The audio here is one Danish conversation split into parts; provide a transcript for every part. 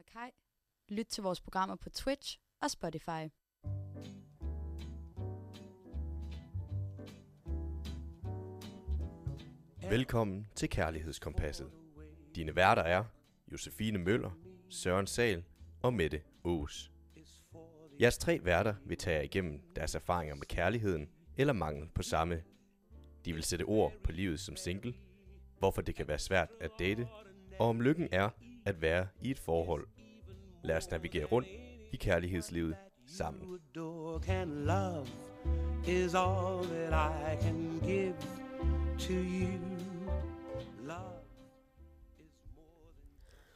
med Kai. Lyt til vores programmer på Twitch og Spotify. Velkommen til Kærlighedskompasset. Dine værter er Josefine Møller, Søren Sal og Mette Aas. Jeres tre værter vil tage jer igennem deres erfaringer med kærligheden eller mangel på samme. De vil sætte ord på livet som single, hvorfor det kan være svært at date, og om lykken er at være i et forhold. Lad os navigere rundt i kærlighedslivet sammen. Can love is all that I can give to you. Love is more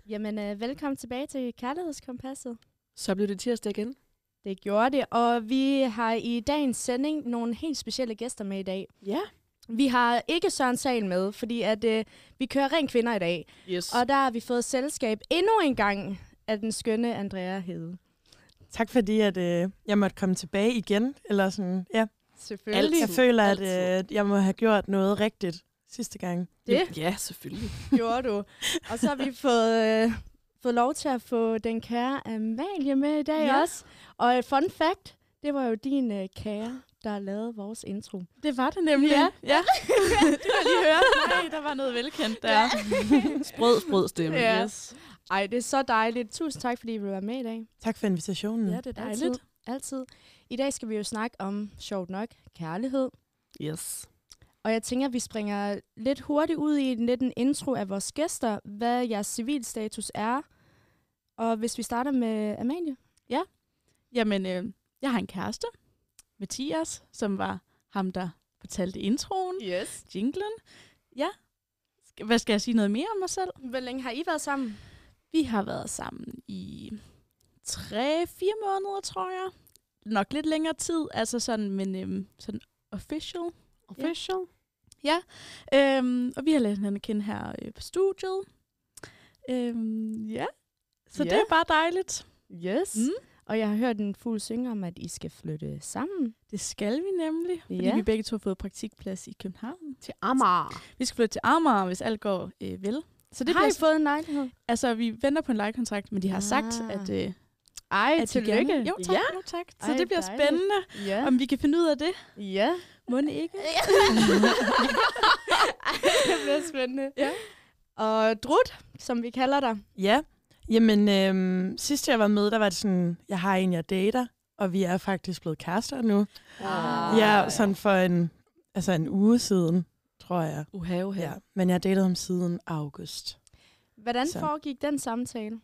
than Jamen, øh, velkommen tilbage til Kærlighedskompasset. Så blev det tirsdag igen. Det gjorde det, og vi har i dagens sending nogle helt specielle gæster med i dag. Ja. Vi har ikke Søren Sal med, fordi at, øh, vi kører ren kvinder i dag. Yes. Og der har vi fået selskab endnu en gang af den skønne Andrea Hede. Tak fordi, at øh, jeg måtte komme tilbage igen. Eller sådan, ja. Selvfølgelig. Jeg føler, at Altid. øh, jeg må have gjort noget rigtigt sidste gang. Det Ja, selvfølgelig. gjorde du. Og så har vi fået, øh, fået lov til at få den kære Amalie med i dag Ja. også. Og fun fact, det var jo din øh, kære, der lavede vores intro. Det var det nemlig. Ja. ja. det kan jeg lige høre. Nej, der var noget velkendt der. Ja. sprød, sprød stemme. Ja. Yes. Ej, det er så dejligt. Tusind tak, fordi I vil være med i dag. Tak for invitationen. Ja, det er dejligt. Altid. Altid. I dag skal vi jo snakke om, sjovt nok, kærlighed. Yes. Og jeg tænker, at vi springer lidt hurtigt ud i en lidt en intro af vores gæster, hvad jeres civilstatus er. Og hvis vi starter med Amalie. Jamen, øh, jeg har en kæreste, Mathias, som var ham, der fortalte introen, Yes. jinglen. Ja. Hvad skal jeg sige noget mere om mig selv? Hvor længe har I været sammen? Vi har været sammen i tre, fire måneder, tror jeg. Nok lidt længere tid, altså sådan, men øhm, sådan official. Official? Ja, øhm, og vi har lært hinanden at kende her øh, på studiet. Øhm, ja, så Ja. det er bare dejligt. Yes. Mm. Og jeg har hørt en fuld synge om, at I skal flytte sammen. Det skal vi nemlig, fordi Ja. vi begge to har fået praktikplads i København. Til Amager. Vi skal flytte til Amager, hvis alt går øh, vel. Så det har bliver, I fået en lejlighed? altså, vi venter på en lejekontrakt, men de har sagt, Ah. at, øh, Ej, at tillykke. gerne... Jo tak, Ja. jo tak. Så Ej, det bliver dejligt. spændende, Ja. om vi kan finde ud af det. ja. Må ikke? det bliver spændende. Ja. Og Drut, som vi kalder dig. Ja, jamen øhm, sidst jeg var med, der var det sådan, jeg har en, jeg dater, og vi er faktisk blevet kærester nu. Ah. Ja, sådan for en, altså en uge siden, tror jeg. Uha, uha. Ja, men jeg har datet ham siden august. Hvordan Så. foregik den samtale?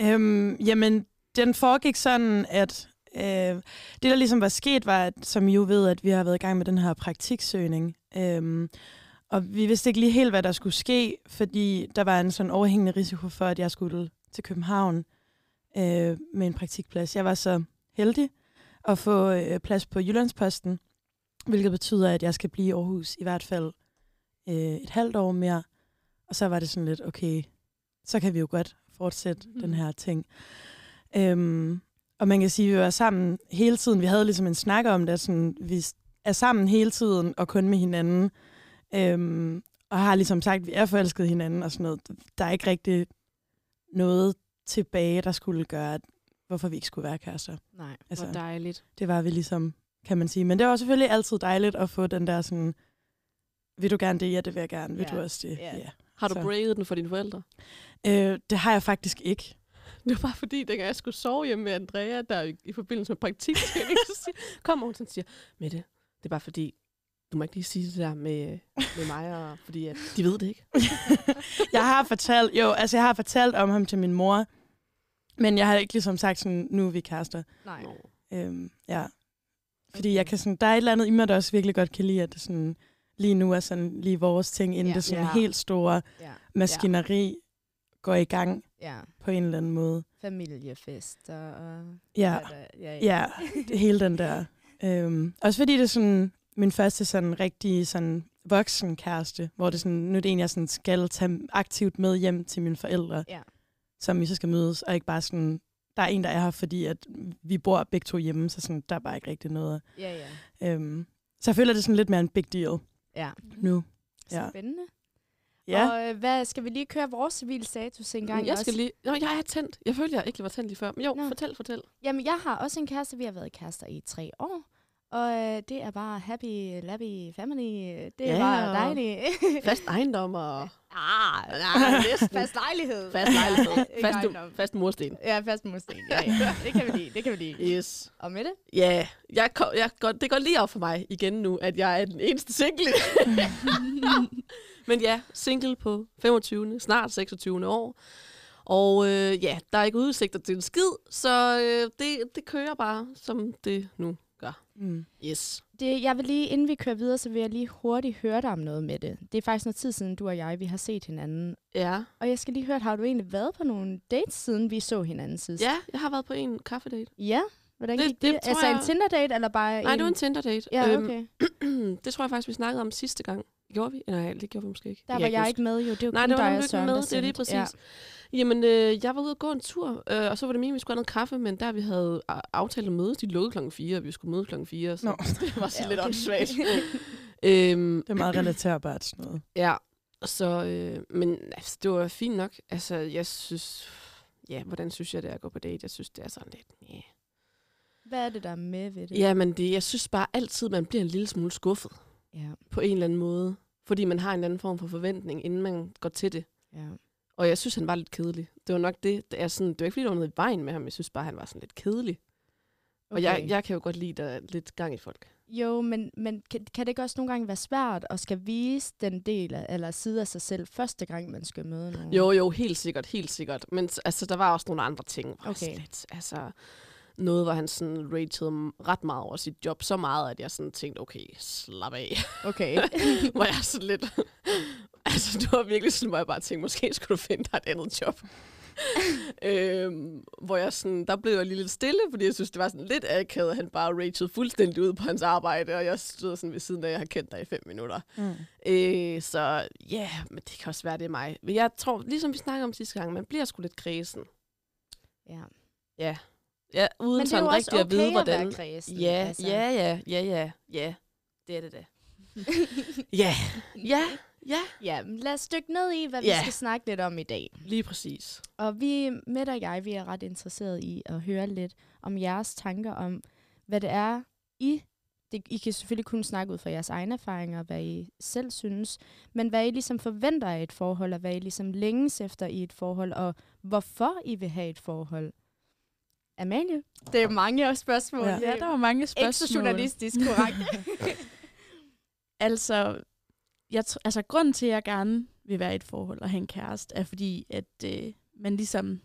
Øhm, jamen, den foregik sådan, at øh, det, der ligesom var sket, var, at, som I jo ved, at vi har været i gang med den her praktiksøgning. Øhm, og vi vidste ikke lige helt, hvad der skulle ske, fordi der var en sådan overhængende risiko for, at jeg skulle til København øh, med en praktikplads. Jeg var så heldig at få øh, plads på Jyllandsposten, hvilket betyder, at jeg skal blive i Aarhus i hvert fald øh, et halvt år mere. Og så var det sådan lidt, okay, så kan vi jo godt fortsætte mm. den her ting. Øhm, og man kan sige, at vi var sammen hele tiden. Vi havde ligesom en snak om det, sådan, vi er sammen hele tiden og kun med hinanden. Øhm, og har ligesom sagt, at vi er forelsket hinanden og sådan noget. Der er ikke rigtig noget tilbage, der skulle gøre, at, hvorfor vi ikke skulle være kærester. Nej, Altså, hvor dejligt. Det var vi ligesom, kan man sige. Men det var selvfølgelig altid dejligt at få den der sådan, vil du gerne det? Ja, det vil jeg gerne. Vil Ja. du også det? Ja. Ja. Har du Så. breaket den for dine forældre? Øh, det har jeg faktisk ikke. Det var bare fordi, dengang jeg skulle sove hjemme med Andrea, der i, i forbindelse med praktiktræning, så kommer hun og siger, Mette, det er bare fordi, du må ikke lige sige det der med, med mig, og, fordi at de ved det ikke. jeg har fortalt, jo, altså jeg har fortalt om ham til min mor, men jeg har ikke ligesom sagt sådan, nu er vi kærester. Nej. Øhm, ja. Fordi jeg kan sådan, der er et eller andet i mig, der også virkelig godt kan lide, at det sådan, lige nu er sådan lige vores ting, inden ja. det sådan Ja. helt store Ja. maskineri går i gang Ja. på en eller anden måde. Familiefester og... Ja, ja, ja. ja hele den der. Øhm, også fordi det er sådan min første sådan rigtig sådan voksen kæreste, hvor det sådan, nu er det en, jeg sådan skal tage aktivt med hjem til mine forældre, Ja. som vi så skal mødes, og ikke bare sådan, der er en, der er her, fordi at vi bor begge to hjemme, så sådan, der er bare ikke rigtig noget. Ja, ja. Øhm, så jeg føler, det sådan lidt mere en big deal Ja. nu. Ja. Spændende. Ja. Og øh, hvad, skal vi lige køre vores civil status en gang? Jeg også? skal lige... Nå, jeg er tændt. Jeg følte, jeg ikke var tændt lige før. Men jo, Nå. fortæl, fortæl. Jamen, jeg har også en kæreste. Vi har været kærester i tre år. Og øh, det er bare happy, lappy family. Det er Ja, bare og dejligt. Fast ejendom og ah, næsten. fast lejlighed. fast lejlighed. Fast, fast mursten. Ja, fast mursten. Ja, ja. Det kan vi lide, det kan vi lide. Yes. Og med det? Ja, jeg, kom, jeg går, det går lige op for mig igen nu, at jeg er den eneste single. Men ja, single på 25. snart 26. år. Og øh, ja, der er ikke udsigter til en skid, så øh, det, det kører bare, som det nu. Mm. Yes. det. Jeg vil lige, inden vi kører videre, så vil jeg lige hurtigt høre dig om noget med det. Det er faktisk noget tid siden, du og jeg, vi har set hinanden. Ja. Og jeg skal lige høre, har du egentlig været på nogle dates, siden vi så hinanden sidst? ja, jeg har været på en kaffedate. Ja? Hvordan Det- gik det? det altså en jeg- Tinder-date, eller bare Nej, en... det var en Tinder-date. Ja, Øhm, okay. det tror jeg faktisk, vi snakkede om sidste gang. Gjorde vi? Nej, det gjorde vi måske ikke. Der var jeg huske. ikke med, jo. Det var Nej, kun det var dig ikke Søren, med. Det er lige præcis. Jamen, øh, jeg var ude og gå en tur, øh, og så var det meningen, vi skulle have noget kaffe, men der vi havde aftalt at mødes, de lukkede klokken 4, og vi skulle mødes klokken 4, så Nå. det var så Ja, lidt åndssvagt. øhm, Det er meget relaterbart sådan noget. ja, så, øh, men altså, det var fint nok. Altså, jeg synes, ja, hvordan synes jeg, det er at gå på date? Jeg synes, det er sådan lidt, yeah. Hvad er det, der er med ved det? Ja, men det, jeg synes bare altid, man bliver en lille smule skuffet Ja, på en eller anden måde, fordi man har en anden form for forventning, inden man går til det. ja. Og jeg synes, han var lidt kedelig. Det var nok det. Det er, sådan, det var ikke, fordi der var noget i vejen med ham. Jeg synes bare, han var sådan lidt kedelig. Okay. Og jeg, jeg kan jo godt lide, der er lidt gang i folk. Jo, men, men kan, kan det ikke også nogle gange være svært at skal vise den del af, eller side af sig selv første gang, man skal møde nogen? Jo, jo, helt sikkert, helt sikkert. Men altså, der var også nogle andre ting. Okay. Lidt, altså, noget, hvor han sådan rated ret meget over sit job. Så meget, at jeg sådan tænkte, okay, slap af. Okay. hvor jeg sådan lidt... altså, det var virkelig sådan, hvor jeg bare tænkte, måske skulle du finde dig et andet job. øhm, hvor jeg sådan, der blev jeg lige lidt stille, fordi jeg synes, det var sådan lidt akavet, at han bare rated fuldstændig ud på hans arbejde, og jeg stod sådan ved siden af, at jeg har kendt dig i fem minutter. Mm. Øh, så ja, yeah, men det kan også være, det er mig. Men jeg tror, ligesom vi snakkede om sidste gang, man bliver sgu lidt kredsen. ja. Ja. Ja, uden Men det er sådan jo også rigtig at okay vide, at hvordan... være kredsen. Ja, altså. ja, ja, ja, ja, ja. Det er det da. ja, ja, ja. Ja, men lad os dykke ned i, hvad vi Ja. skal snakke lidt om i dag. Lige præcis. Og vi, Mette og jeg, vi er ret interesseret i at høre lidt om jeres tanker om, hvad det er, I... Det, I kan selvfølgelig kun snakke ud fra jeres egne erfaringer, hvad I selv synes, men hvad I ligesom forventer af et forhold, og hvad I ligesom længes efter i et forhold, og hvorfor I vil have et forhold. Amalie? Det er mange spørgsmål. Ja. Ja, er der var mange ikke spørgsmål. så journalistisk korrekt. Altså, jeg tr- altså, grunden til, at jeg gerne vil være i et forhold og have en kæreste, er fordi, at øh, man ligesom,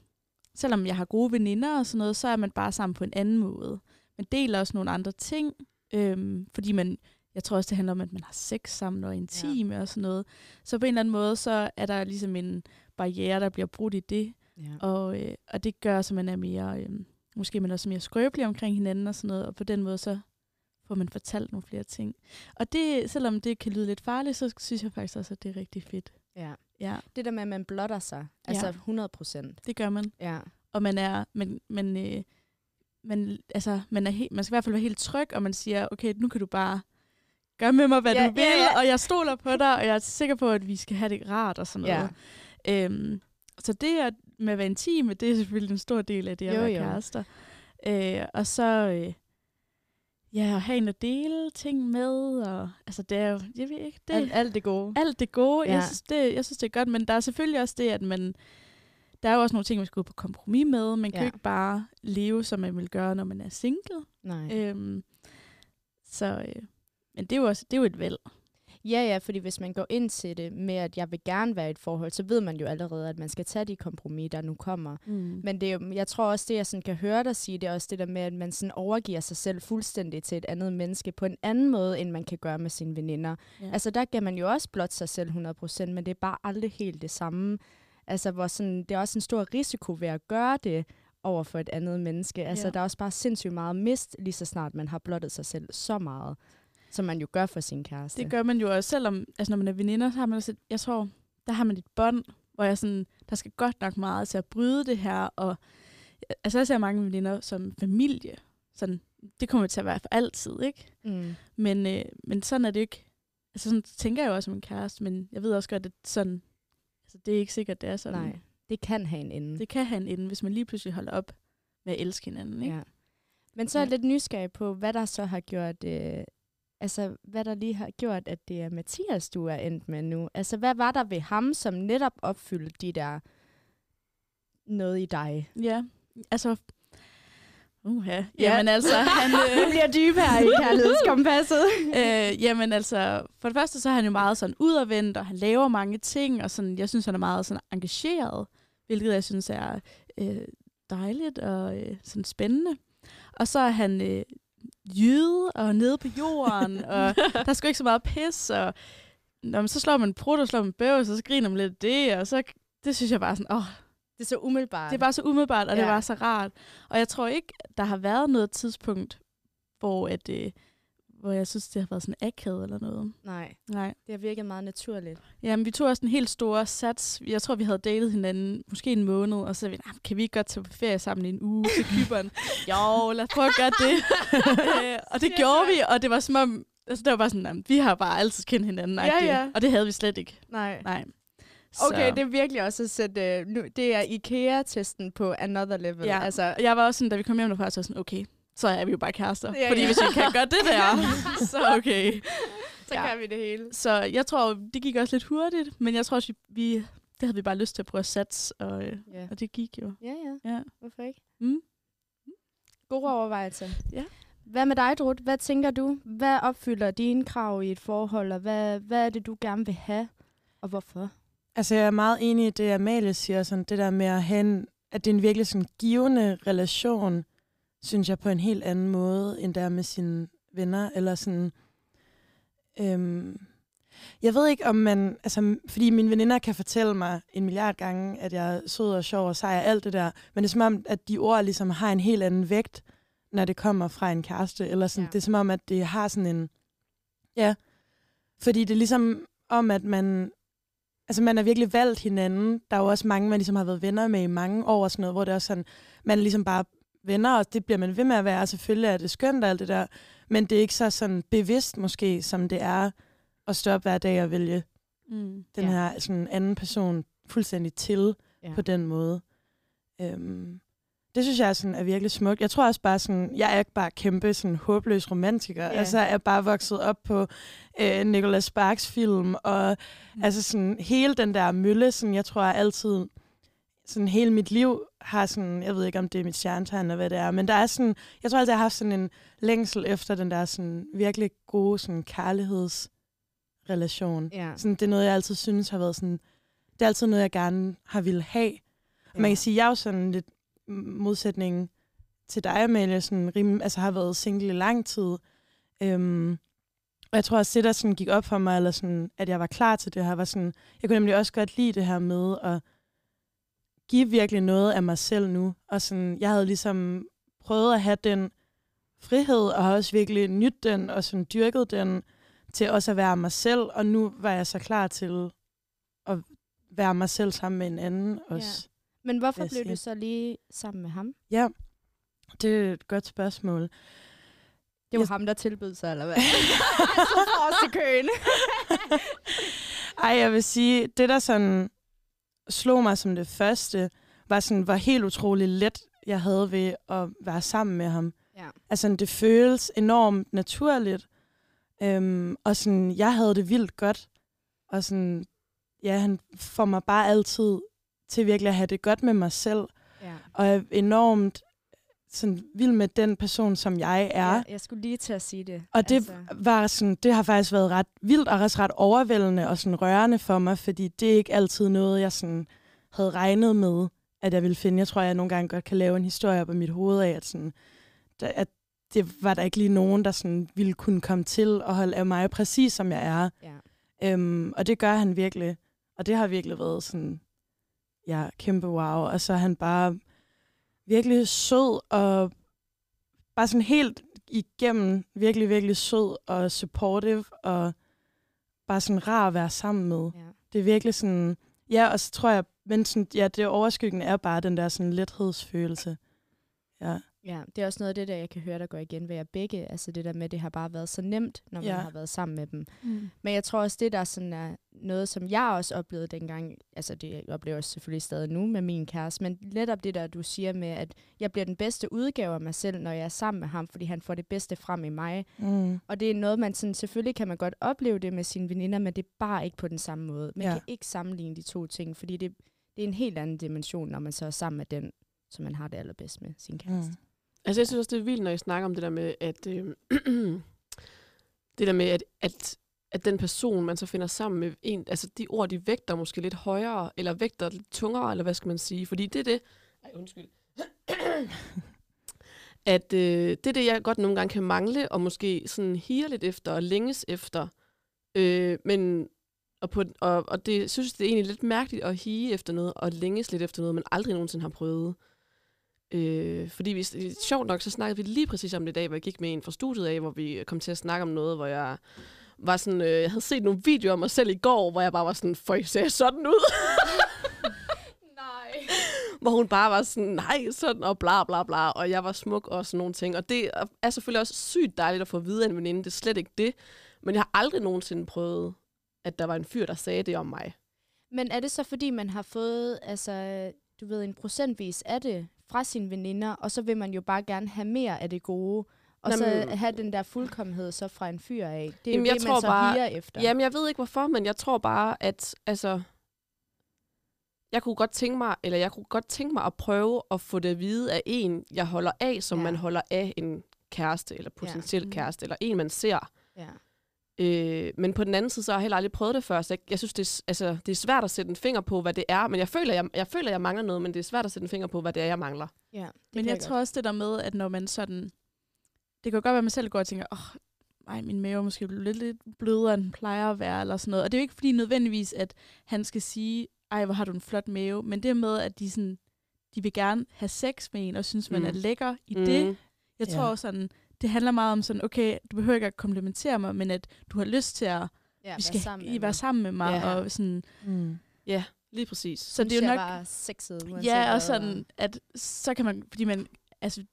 selvom jeg har gode veninder og sådan noget, så er man bare sammen på en anden måde. Man deler også nogle andre ting, øhm, fordi man, jeg tror også, det handler om, at man har sex sammen og intime ja. og sådan noget. Så på en eller anden måde, så er der ligesom en barriere, der bliver brudt i det, ja. og, øh, og det gør, så man er mere, øh, måske man er også mere skrøbelig omkring hinanden og sådan noget, og på den måde så får man fortalt nogle flere ting. Og det, selvom det kan lyde lidt farligt, så synes jeg faktisk også, at det er rigtig fedt. ja. Ja, Det der med, at man blotter sig, altså 100 procent. det gør man. Ja. Og man er, men, men, øh, man, altså, man, er he, man skal i hvert fald være helt tryg, og man siger, okay, nu kan du bare gøre med mig, hvad Ja, du vil, ja, ja. og jeg stoler på dig, og jeg er sikker på, at vi skal have det rart og sådan noget. Ja. Øhm, så det at med at være intime, det er selvfølgelig en stor del af det at Jo, være jo. kærester. Øh, og så øh, ja, at have en at dele ting med, og altså det er jo, jeg ved ikke, det, Alt, alt det gode. alt det gode. Ja. Jeg, synes, det, jeg synes, det er godt, men der er selvfølgelig også det, at man, der er jo også nogle ting, man skal gå på kompromis med. Man kan jo ikke bare leve, som man vil gøre, når man er single. Nej. Øhm, så, øh, men det er jo også det er jo et valg. Ja, ja, fordi hvis man går ind til det med, at jeg vil gerne være i et forhold, så ved man jo allerede, at man skal tage de kompromis, der nu kommer. Mm. Men det er jo, jeg tror også, det jeg sådan kan høre dig sige, det er også det der med, at man sådan overgiver sig selv fuldstændig til et andet menneske på en anden måde, end man kan gøre med sine veninder. Ja. Altså der kan man jo også blot sig selv 100%, men det er bare aldrig helt det samme. Altså hvor sådan, det er også en stor risiko ved at gøre det over for et andet menneske. Altså Ja. der er også bare sindssygt meget mist, lige så snart man har blottet sig selv så meget, som man jo gør for sin kæreste. Det gør man jo også, selvom altså når man er veninder, så har man også, et- jeg tror, der har man et bånd, hvor jeg sådan, der skal godt nok meget til at bryde det her, og altså jeg ser mange veninder som familie, sådan, det kommer til at være for altid, ikke? Mm. Men, øh, men sådan er det ikke, altså sådan tænker jeg jo også om en kæreste, men jeg ved også godt, at sådan, Så det er ikke sikkert, det er sådan. Nej, det kan have en ende. Det kan have en ende, hvis man lige pludselig holder op med at elske hinanden. Ikke? Ja. Men så er jeg Ja. lidt nysgerrig på, hvad der så har gjort, øh, altså hvad der lige har gjort, at det er Mathias, du er endt med nu. Altså hvad var der ved ham, som netop opfyldte de der noget i dig? Ja, altså... Uha. Ja. Jamen altså, han... Det bliver dybe her i kærlighedskompasset. øh, jamen altså, for det første så er han jo meget sådan udadvendt, og han laver mange ting, og sådan, jeg synes, han er meget sådan engageret, hvilket jeg synes er øh, dejligt og øh, sådan spændende. Og så er han øh, jyde og nede på jorden, og der er sgu ikke så meget pis, og når man så slår man en prut og slår man en bøv, så griner man lidt af det, og så det synes jeg bare sådan, åh, Det er så umiddelbart. det er bare så umiddelbart, og ja. det var så rart. Og jeg tror ikke, der har været noget tidspunkt, hvor, at, øh, hvor jeg synes, det har været sådan akavet eller noget. Nej, Nej. det har virket meget naturligt. Jamen, vi tog også en helt stor sats. Jeg tror, vi havde datet hinanden måske en måned, og så sagde vi, "Nah, kan vi ikke godt tage på ferie sammen i en uge til Kyberen? jo, lad os prøve at gøre det. og det gjorde vi, og det var som om, altså det var bare sådan, "Jamen, vi har bare altid kendt hinanden. Ja, ja. Og det havde vi slet ikke. Nej. Nej. Okay, Så- det er virkelig også at sætte, øh, nu, det er IKEA-testen på another level. Ja, Altså, jeg var også sådan, da vi kom hjem derfra, så var sådan, okay, så er vi jo bare kærester. Ja, Fordi ja. hvis vi kan gøre det der, så okay. så Ja. kan vi det hele. Så jeg tror, det gik også lidt hurtigt, men jeg tror også, vi, det havde vi bare lyst til at prøve at satse, og, øh, Ja. og det gik jo. Ja, ja. Ja. Hvorfor ikke? Mm. God overvejelse. Ja. Hvad med dig, Drut? Hvad tænker du? Hvad opfylder dine krav i et forhold, og hvad, hvad er det, du gerne vil have, og hvorfor? Altså, jeg er meget enig i det, Amalie siger, sådan det der med at have en, at det er en virkelig sådan givende relation, synes jeg, på en helt anden måde, end der med sine venner, eller sådan, øhm, jeg ved ikke, om man, altså, fordi mine veninder kan fortælle mig en milliard gange, at jeg er sød og sjov og sej og alt det der, men det er som om, at de ord ligesom har en helt anden vægt, når det kommer fra en kæreste, eller sådan, Ja. det er som om, at det har sådan en, ja, fordi det er ligesom om, at man, altså man har virkelig valgt hinanden. Der er jo også mange, man ligesom har været venner med i mange år og sådan noget, hvor det er også sådan, man er ligesom bare venner, og det bliver man ved med at være, selvfølgelig er det skønt og alt det der, men det er ikke så sådan bevidst måske, som det er at stå op hver dag og vælge Mm. den Ja. her sådan anden person fuldstændig til Ja. på den måde. Øhm, det synes jeg sådan, er virkelig smukt. Jeg tror også bare sådan, jeg er ikke bare kæmpe sådan håbløs romantiker. Yeah. Altså, jeg er bare vokset op på øh, Nicholas Sparks film, og mm. altså sådan hele den der mølle, sådan, jeg tror jeg altid, sådan hele mit liv har sådan, jeg ved ikke om det er mit stjernetegn eller hvad det er, men der er sådan, jeg tror altid, jeg har haft sådan en længsel efter den der sådan virkelig gode sådan kærlighedsrelation. Ja. Sådan, det er noget, jeg altid synes har været sådan... Det er altid noget, jeg gerne har ville have. Ja. Man kan sige, jeg er jo sådan lidt m- modsætning til dig, Amalie, sådan rim, altså har været single i lang tid. Øhm, og jeg tror også, det der sådan gik op for mig, eller sådan, at jeg var klar til det her, var sådan, jeg kunne nemlig også godt lide det her med at give virkelig noget af mig selv nu. Og sådan, jeg havde ligesom prøvet at have den frihed, og har også virkelig nyt den, og sådan dyrket den, til også at være mig selv, og nu var jeg så klar til at være mig selv sammen med en anden også. Men hvorfor blev du så lige sammen med ham? Ja, det er et godt spørgsmål. Det var Jeg- ham, der tilbød sig, eller hvad? så forrest i køen. Ej, jeg vil sige, det der sådan slog mig som det første, var sådan, hvor helt utrolig let jeg havde ved at være sammen med ham. Ja. Altså, det føles enormt naturligt. Øhm, og sådan, jeg havde det vildt godt. Og sådan, ja, han får mig bare altid til virkelig at have det godt med mig selv. ja. Og er enormt sådan, vild med den person, som jeg er. ja. Jeg skulle lige til at sige det. Og det, Altså, var sådan, det har faktisk været ret vildt og også ret overvældende og sådan rørende for mig, fordi det er ikke altid noget, jeg sådan havde regnet med, at jeg ville finde. Jeg tror, jeg nogle gange godt kan lave en historie op i mit hoved af, at, sådan, at det var der ikke lige nogen, der sådan ville kunne komme til at holde af mig præcis, som jeg er. ja. Øhm, og det gør han virkelig. Og det har virkelig været sådan, ja, kæmpe wow. Og så er han bare virkelig sød og bare sådan helt igennem virkelig, virkelig sød og supportive og bare sådan rar at være sammen med. ja. Det er virkelig sådan, ja, og så tror jeg, men sådan, ja, det overskyggende er bare den der sådan lethedsfølelse. Ja. Ja, det er også noget af det, der jeg kan høre, der går igen ved jer begge. Altså det der med, det har bare været så nemt, når man Ja. har været sammen med dem. Mm. Men jeg tror også, det der sådan er noget, som jeg også oplevede dengang, altså det oplever jeg selvfølgelig stadig nu med min kæreste, men netop det der, du siger med, at jeg bliver den bedste udgave af mig selv, når jeg er sammen med ham, fordi han får det bedste frem i mig. Mm. Og det er noget, man sådan, selvfølgelig kan man godt opleve det med sine veninder, men det er bare ikke på den samme måde. Man Ja. ja. kan ikke sammenligne de to ting, fordi det, det er en helt anden dimension, når man så er sammen med den, som man har det allerbedst med sin kæreste. Mm. Altså, jeg synes også, det er vildt, når I snakker om det der med, at øh, det der med, at, at, at den person, man så finder sammen med en, altså de ord, de vægter måske lidt højere, eller vægter lidt tungere, eller hvad skal man sige? Fordi det er det, ej, undskyld, at øh, det er det, jeg godt nogle gange kan mangle, og måske sådan hige lidt efter, og længes efter. Øh, men, og, på, og, og det synes det er egentlig lidt mærkeligt at hige efter noget, og længes lidt efter noget, man aldrig nogensinde har prøvet. Øh, fordi vi, sjovt nok, så snakkede vi lige præcis om det i dag, hvor jeg gik med en fra studiet af, hvor vi kom til at snakke om noget, hvor jeg var sådan, øh, jeg havde set nogle videoer af mig selv i går, hvor jeg bare var sådan, for I ser sådan ud. Nej. hvor hun bare var sådan, nej, sådan, og bla bla bla, og jeg var smuk og sådan nogle ting. Og det er selvfølgelig også sygt dejligt at få at vide af en veninde, det er slet ikke det. Men jeg har aldrig nogensinde prøvet, at der var en fyr, der sagde det om mig. Men er det så, fordi man har fået, altså, du ved, en procentvis af det fra sine veninder, og så vil man jo bare gerne have mere af det gode, og Jamen- så have den der fuldkommenhed så fra en fyr af. Det er Jamen, jo jeg det, tror man så bare- efter. Jamen, jeg ved ikke hvorfor, men jeg tror bare, at altså, jeg kunne godt tænke mig, eller jeg kunne godt tænke mig at prøve at få det at vide af en, jeg holder af, som Ja. man holder af en kæreste, eller potentiel Mm. ja. kæreste, eller en, man ser. ja. Øh, men på den anden side, så har jeg heller aldrig prøvet det før, så jeg, jeg synes, det er, altså, det er svært at sætte en finger på, hvad det er. Men jeg føler, jeg, jeg føler, jeg mangler noget, men det er svært at sætte en finger på, hvad det er, jeg mangler. ja Men jeg godt. tror også det der med, at når man sådan... Det kan jo godt være, at man selv går og tænker, åh, oh, ej, min mave er måske blevet lidt, lidt blødere, end den plejer at være, eller sådan noget. Og det er jo ikke fordi nødvendigvis, at han skal sige, ej, hvor har du en flot mave, men det med, at de, sådan, de vil gerne have sex med en, og synes, man Mm. er lækker i mm. det. Jeg Ja. tror sådan, det handler meget om sådan, okay, du behøver ikke at komplimentere mig, men at du har lyst til at, ja, vi skal sammen I være sammen med mig, Ja. og sådan, Mm. Ja, lige præcis. så det er jo nok, bare sexet, Ja, og sådan, at så kan man, fordi man, altså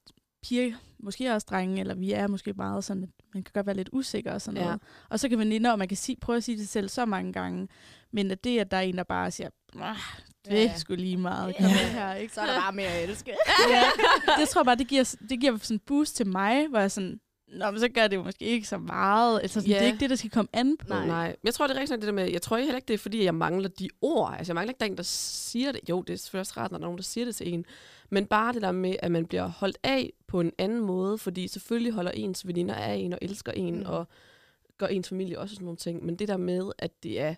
piger, måske også drenge, eller vi er måske meget sådan, at man kan godt være lidt usikker og sådan Ja. noget. Og så kan veninder, og man kan sige, prøve at sige det selv så mange gange, men at det, at der er en, der bare siger, "Ah, det Ja, er sgu lige meget, Ja. kom med her, ikke? Så er der bare mere at elske. ja, det tror jeg bare, det giver, det giver sådan en boost til mig, hvor jeg sådan, Nå, men så gør det jo måske ikke så meget. Altså, sådan, Ja. Det er ikke det, der skal komme an på. Nej. Nej. Jeg tror, det er rigtig nok det der med, jeg tror heller ikke, det er fordi, jeg mangler de ord. Altså, jeg mangler ikke, der er en, der siger det. Jo, det er selvfølgelig også rart, når der er nogen, der siger det til en. Men bare det der med, at man bliver holdt af på en anden måde, fordi selvfølgelig holder ens veninder af en og elsker en, mm. og gør ens familie også sådan nogle ting. Men det der med, at det er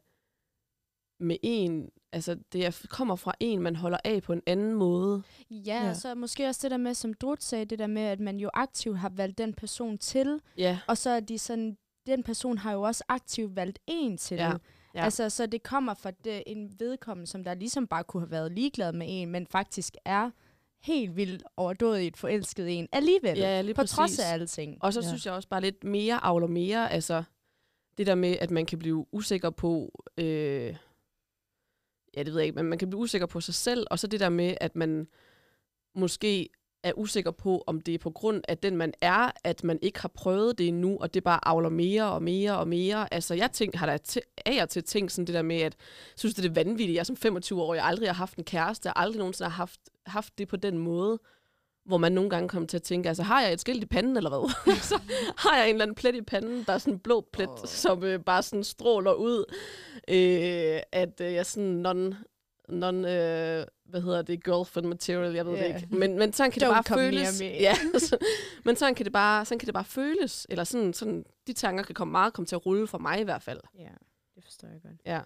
med en, altså det er, kommer fra en, man holder af på en anden måde. Ja, Ja. ja, så måske også det der med, som Drut sagde, det der med, at man jo aktivt har valgt den person til, Ja, og så er de sådan, den person har jo også aktivt valgt en til. Ja, ja. Altså, så det kommer fra det, en vedkommende, som der ligesom bare kunne have været ligeglad med en, men faktisk er helt vildt overdådigt forelsket i en alligevel. ja lige på præcis. trods af alting. Og så ja. synes jeg også bare lidt mere avler mere, altså det der med, at man kan blive usikker på, øh, ja det ved jeg ikke, men man kan blive usikker på sig selv, og så det der med, at man måske er usikker på, om det er på grund af den, man er, at man ikke har prøvet det endnu, og det bare avler mere og mere og mere. Altså, jeg tænk, har da af og til tænkt sådan det der med, at jeg synes, det er vanvittigt. Jeg er som 25 år, jeg aldrig har haft en kæreste, jeg aldrig nogensinde har haft, haft det på den måde, hvor man nogle gange kommer til at tænke, altså, har jeg et skilt i panden, eller hvad? så har jeg en eller anden plet i panden, der er sådan en blå plet, oh. som øh, bare sådan stråler ud, øh, at øh, jeg sådan non, non øh, hvad hedder det, girlfriend material, jeg ved Ja. det ikke. Men, men sådan kan Don't det bare føles. Ja, så, men sådan kan, det bare, sådan kan det bare føles. Eller sådan, sådan, de tanker kan komme meget komme til at rulle for mig i hvert fald. Ja, det forstår jeg godt. Ja.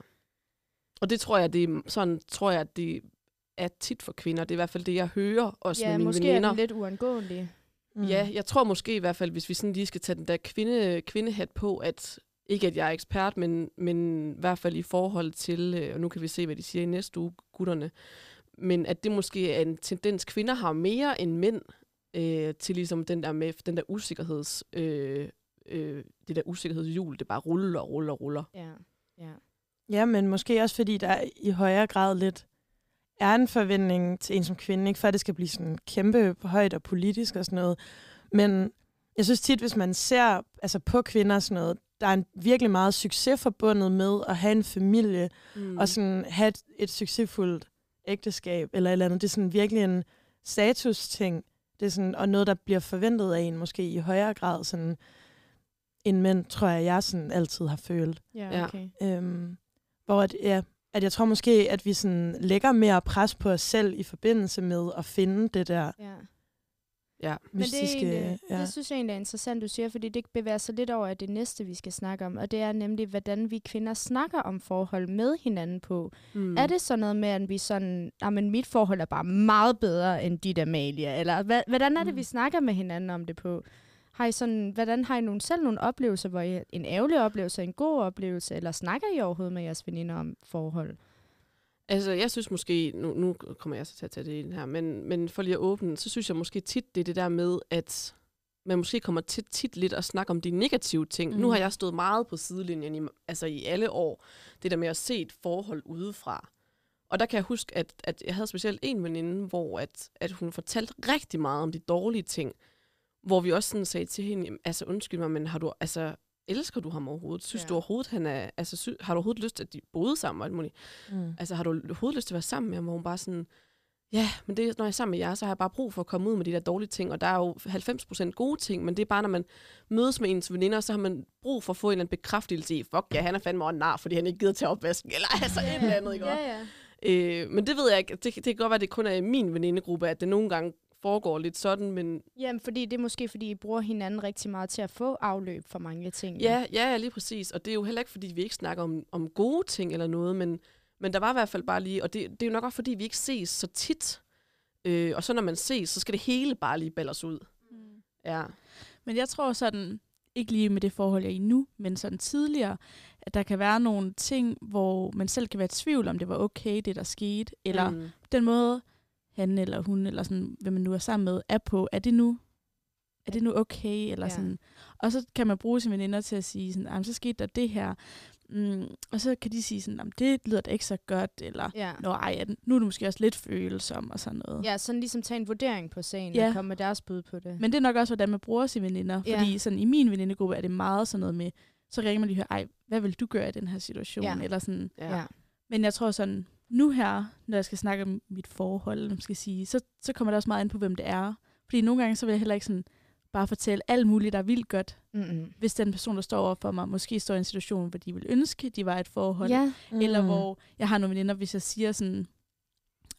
Og det tror jeg, det er, sådan tror jeg, at det er tit for kvinder. Det er i hvert fald det, jeg hører også ja, med mine måske veninder. er den lidt uundgåelig. Mm. Ja, jeg tror måske i hvert fald, hvis vi sådan lige skal tage den der kvinde, kvindehat på, at ikke at jeg er ekspert, men, men i hvert fald i forhold til, øh, og nu kan vi se, hvad de siger i næste uge, gutterne, men at det måske er en tendens, kvinder har mere end mænd øh, til ligesom den der med den der usikkerheds, øh, øh, det der usikkerhedshjul, det bare ruller og ruller og ruller. Ja, ja. Ja, men måske også fordi der er i højere grad lidt er en forventning til en som kvinde, ikke for at det skal blive sådan kæmpe højt og politisk og sådan noget. Men jeg synes tit, hvis man ser altså på kvinder og sådan noget, der er en virkelig meget succes forbundet med at have en familie, mm. og sådan have et, et succesfuldt ægteskab eller et eller andet. Det er sådan virkelig en status-ting. Det er sådan, og noget, der bliver forventet af en måske i højere grad, sådan, end mænd, tror jeg, jeg sådan altid har følt. Ja, Ja. okay. Øhm, hvor at, ja, at jeg tror måske, at vi sådan lægger mere pres på os selv i forbindelse med at finde det der Ja. Ja. Men det, er mystiske... egentlig, ja. det synes jeg egentlig er interessant, du siger, fordi det bevæger sig lidt over af det næste, vi skal snakke om, og det er nemlig, hvordan vi kvinder snakker om forhold med hinanden på. Mm. Er det sådan noget med, at vi sådan, ah, men mit forhold er bare meget bedre end dit, Amalia? Eller hvordan er det, Mm. vi snakker med hinanden om det på? Har I sådan, hvordan har I nogle, selv nogle oplevelser, hvor I, en ærgerlig oplevelse, en god oplevelse, eller snakker I overhovedet med jeres veninder om forhold? Altså, jeg synes måske, nu, nu kommer jeg så til at tage det ind her, men, men for lige at åbne, så synes jeg måske tit, det er det der med, at man måske kommer tit, tit lidt at snakke om de negative ting. Mm. Nu Mm. har jeg stået meget på sidelinjen i, altså i alle år, det der med at se et forhold udefra. Og der kan jeg huske, at, at jeg havde specielt en veninde, hvor at, at hun fortalte rigtig meget om de dårlige ting, hvor vi også sådan sagde til hende, "Jamen, altså undskyld mig, men har du, altså, elsker du ham overhovedet? Synes Ja. du overhovedet, han er, altså, sy- har du overhovedet lyst til, at de boede sammen og alt muligt? Mm. Altså, har du overhovedet lyst til at være sammen med ham? Hvor hun bare sådan, ja, men det, når jeg er sammen med jer, så har jeg bare brug for at komme ud med de der dårlige ting. Og der er jo 90% gode ting, men det er bare, når man mødes med ens veninder, så har man brug for at få en eller anden bekræftelse i, fuck ja, han er fandme en nar, fordi han ikke gider til opvasken, eller altså et eller andet, ikke? Ja, ja. Øh, men det ved jeg ikke. Det, det kan godt være, at det kun er i min venindegruppe, at det nogle gange foregår lidt sådan, men Jamen, fordi det er måske, fordi I bruger hinanden rigtig meget til at få afløb for mange ting. Ja, ja, ja, lige præcis. Og det er jo heller ikke, fordi vi ikke snakker om, om gode ting eller noget, men, men der var i hvert fald bare lige, og det, det er jo nok også, fordi vi ikke ses så tit. Øh, og så når man ses, så skal det hele bare lige ballers ud. Mm. Ja. Men jeg tror sådan, ikke lige med det forhold, jeg er i nu, men sådan tidligere, at der kan være nogle ting, hvor man selv kan være i tvivl om, det var okay, det der skete, eller. Mm. den måde, han eller hun, eller sådan, hvem man nu er sammen med, er på, er det nu, er det nu okay, eller Ja. sådan. Og så kan man bruge sine veninder til at sige sådan, "Jamen, så skete der det her, mm, og så kan de sige sådan, "Jamen, det lyder da ikke så godt, eller Ja. Nå, ej, er den- nu er du måske også lidt følsom, og sådan noget. Ja, sådan ligesom tage en vurdering på sagen Ja. og komme med deres bud på det. Men det er nok også, hvordan man bruger sine veninder. Ja. Fordi sådan, i min venindegruppe er det meget sådan noget med, så ringer man lige og hører, ej, hvad vil du gøre i den her situation? Ja. Eller sådan. Ja. ja. Men jeg tror sådan, nu her, når jeg skal snakke om mit forhold, eller skal sige, så, så kommer det også meget ind på, hvem det er. Fordi nogle gange, så vil jeg heller ikke sådan bare fortælle alt muligt, der er vildt godt. Mm-hmm. Hvis den person, der står over for mig, måske står i en situation, hvor de vil ønske, de var i et forhold. Ja. Mm. Eller hvor jeg har nogle veninder, hvis jeg siger sådan,